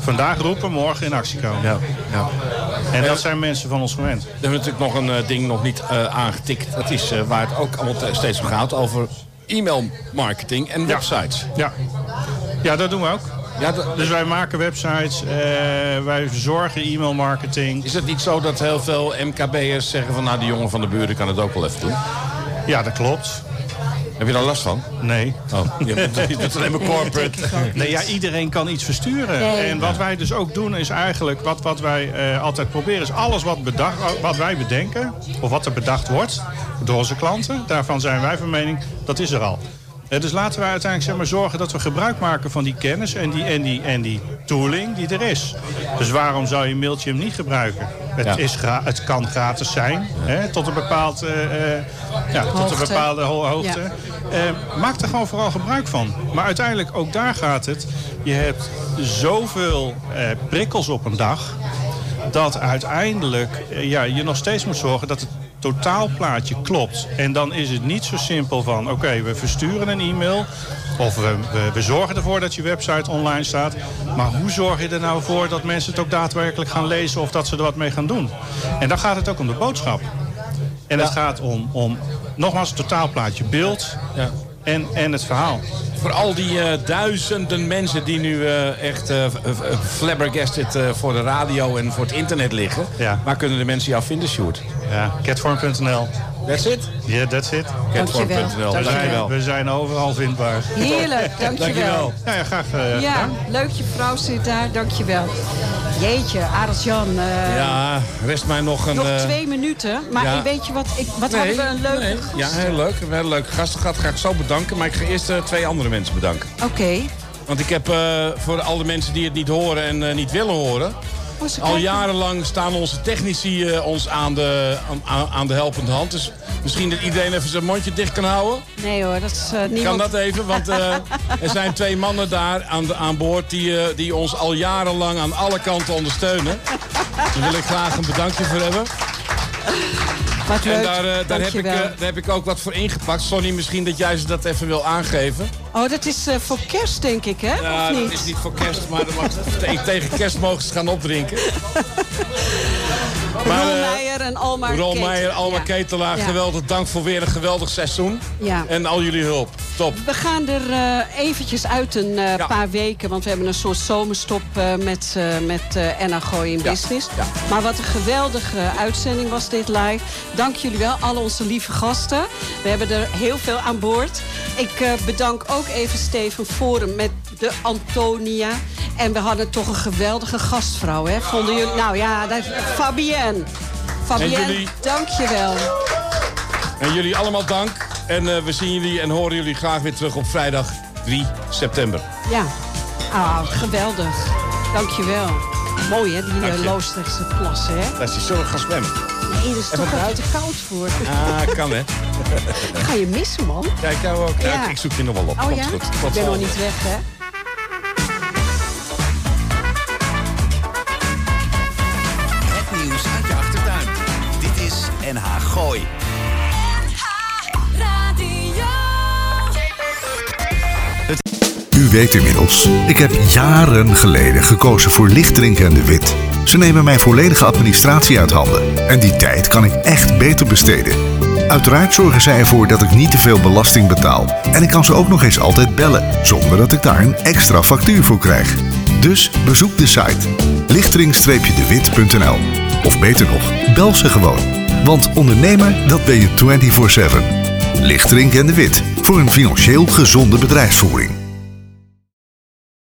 Vandaag roepen, morgen in actie komen. ja, ja. En dat zijn mensen van ons gewend. We hebben natuurlijk nog een eh, ding nog niet eh, aangetikt. Dat is eh, waar het ook allemaal te- steeds om gaat. Over e-mailmarketing en websites. Ja. ja, dat doen we ook. Ja, Dus wij maken websites, wij verzorgen e-mailmarketing. is het niet zo dat heel veel MKB'ers zeggen van... nou, die jongen van de buren kan het ook wel even doen? Ja, dat klopt. Heb je daar last van? Nee. Oh, je bent, je bent alleen maar corporate. Nee, ja, iedereen kan iets versturen. Nee. En wat wij dus ook doen is eigenlijk, wat, wat wij eh, altijd proberen, is alles wat, bedacht, wat wij bedenken, of wat er bedacht wordt door onze klanten, daarvan zijn wij van mening, dat is er al. Eh, dus laten wij uiteindelijk zeg maar, zorgen dat we gebruik maken van die kennis en die, en die, en die tooling die er is. Dus waarom zou je Mailchimp niet gebruiken? Het, Ja. is gra- het kan gratis zijn, hè, tot een, bepaald, eh, eh, ja, tot een bepaalde ho- hoogte. Ja. Maak er gewoon vooral gebruik van. Maar uiteindelijk, ook daar gaat het. Je hebt zoveel eh, prikkels op een dag... dat uiteindelijk ja, je nog steeds moet zorgen dat het totaalplaatje klopt. En dan is het niet zo simpel van... oké, we versturen een e-mail... of we, we, we zorgen ervoor dat je website online staat. Maar hoe zorg je er nou voor dat mensen het ook daadwerkelijk gaan lezen... of dat ze er wat mee gaan doen? En dan gaat het ook om de boodschap. En het gaat om, om nogmaals, het totaalplaatje beeld Ja. en, en het verhaal. Voor al die eh, duizenden mensen die nu eh, echt eh, flabbergasted eh, voor de radio en voor het internet liggen. Ja. Waar kunnen de mensen jou vinden, Sjoerd? Ja, catform.nl. That's it? Yeah, that's it. Catform.nl. Dankjewel. We zijn, Dankjewel. we zijn overal vindbaar. Heerlijk, dankjewel. Dankjewel. Ja, ja graag eh, Ja, gedaan. leuk je vrouw zit daar, dankjewel. Jeetje, Arendt-Jan. eh, Ja, rest mij nog een... Nog twee minuten, maar ja. weet je wat, ik, wat hadden we een leuke nee. gast. Ja, heel leuk. We hebben een leuke gast gehad. Ga ik zo bedanken. Maar ik ga eerst twee andere mensen bedanken. Oké. Want ik heb eh, voor al de mensen die het niet horen en eh, niet willen horen... Oh, Al jarenlang staan onze technici eh, ons aan de, aan, aan de helpende hand. Dus misschien dat iedereen even zijn mondje dicht kan houden. Nee hoor, dat is niemand... Kan dat even? Want er zijn twee mannen daar aan, de, aan boord die, die ons al jarenlang aan alle kanten ondersteunen. Daar wil ik graag een bedankje voor hebben. En daar, eh, daar, heb ik, eh, daar heb ik ook wat voor ingepakt. Sonny, misschien dat jij ze dat even wil aangeven. Oh, dat is eh, voor kerst denk ik, hè? Ja, of niet? dat is niet voor kerst, maar mag, te- tegen kerst mogen ze gaan opdrinken. Maar, Ron eh, Meijer en Alma Ron Ketelaar. Meijer. Ketelaar, Ja. geweldig dank voor weer een geweldig seizoen. Ja. En al jullie hulp. top. We gaan er eh, eventjes uit een eh, paar weken. Want we hebben een soort zomerstop met, met Enna Gooi in Business. Maar wat een geweldige uitzending was dit live. Dank jullie wel, al onze lieve gasten. We hebben er heel veel aan boord. Ik bedank ook even Steven Forum met de Antonia. En we hadden toch een geweldige gastvrouw, hè? Vonden jullie? Nou ja, dat, Fabienne. Fabienne, jullie? dank je wel. En jullie allemaal dank. En eh, we zien jullie en horen jullie graag weer terug op vrijdag 3 september. Ja, ah, geweldig. Dankjewel. Mooi hè, die uh, je. Loosdrechtse plassen hè? Dat is we gaan zwemmen. Nee, dat is toch even te koud voor. Ah, kan hè. Ga je missen man. Ja, ik jou ook. Ja, Ja. ik zoek je nog wel op. Oh Komt ja? goed. Tot Ik ben nog niet weg hè? U weet inmiddels, ik heb jaren geleden gekozen voor Lichtdrink en de Wit. Ze nemen mijn volledige administratie uit handen. En die tijd kan ik echt beter besteden. Uiteraard zorgen zij ervoor dat ik niet te veel belasting betaal. En ik kan ze ook nog eens altijd bellen, zonder dat ik daar een extra factuur voor krijg. Dus bezoek de site lichtering-dewit.nl Of beter nog, bel ze gewoon. Want ondernemer, dat ben je 24-7. Lichtering en de Wit, voor een financieel gezonde bedrijfsvoering.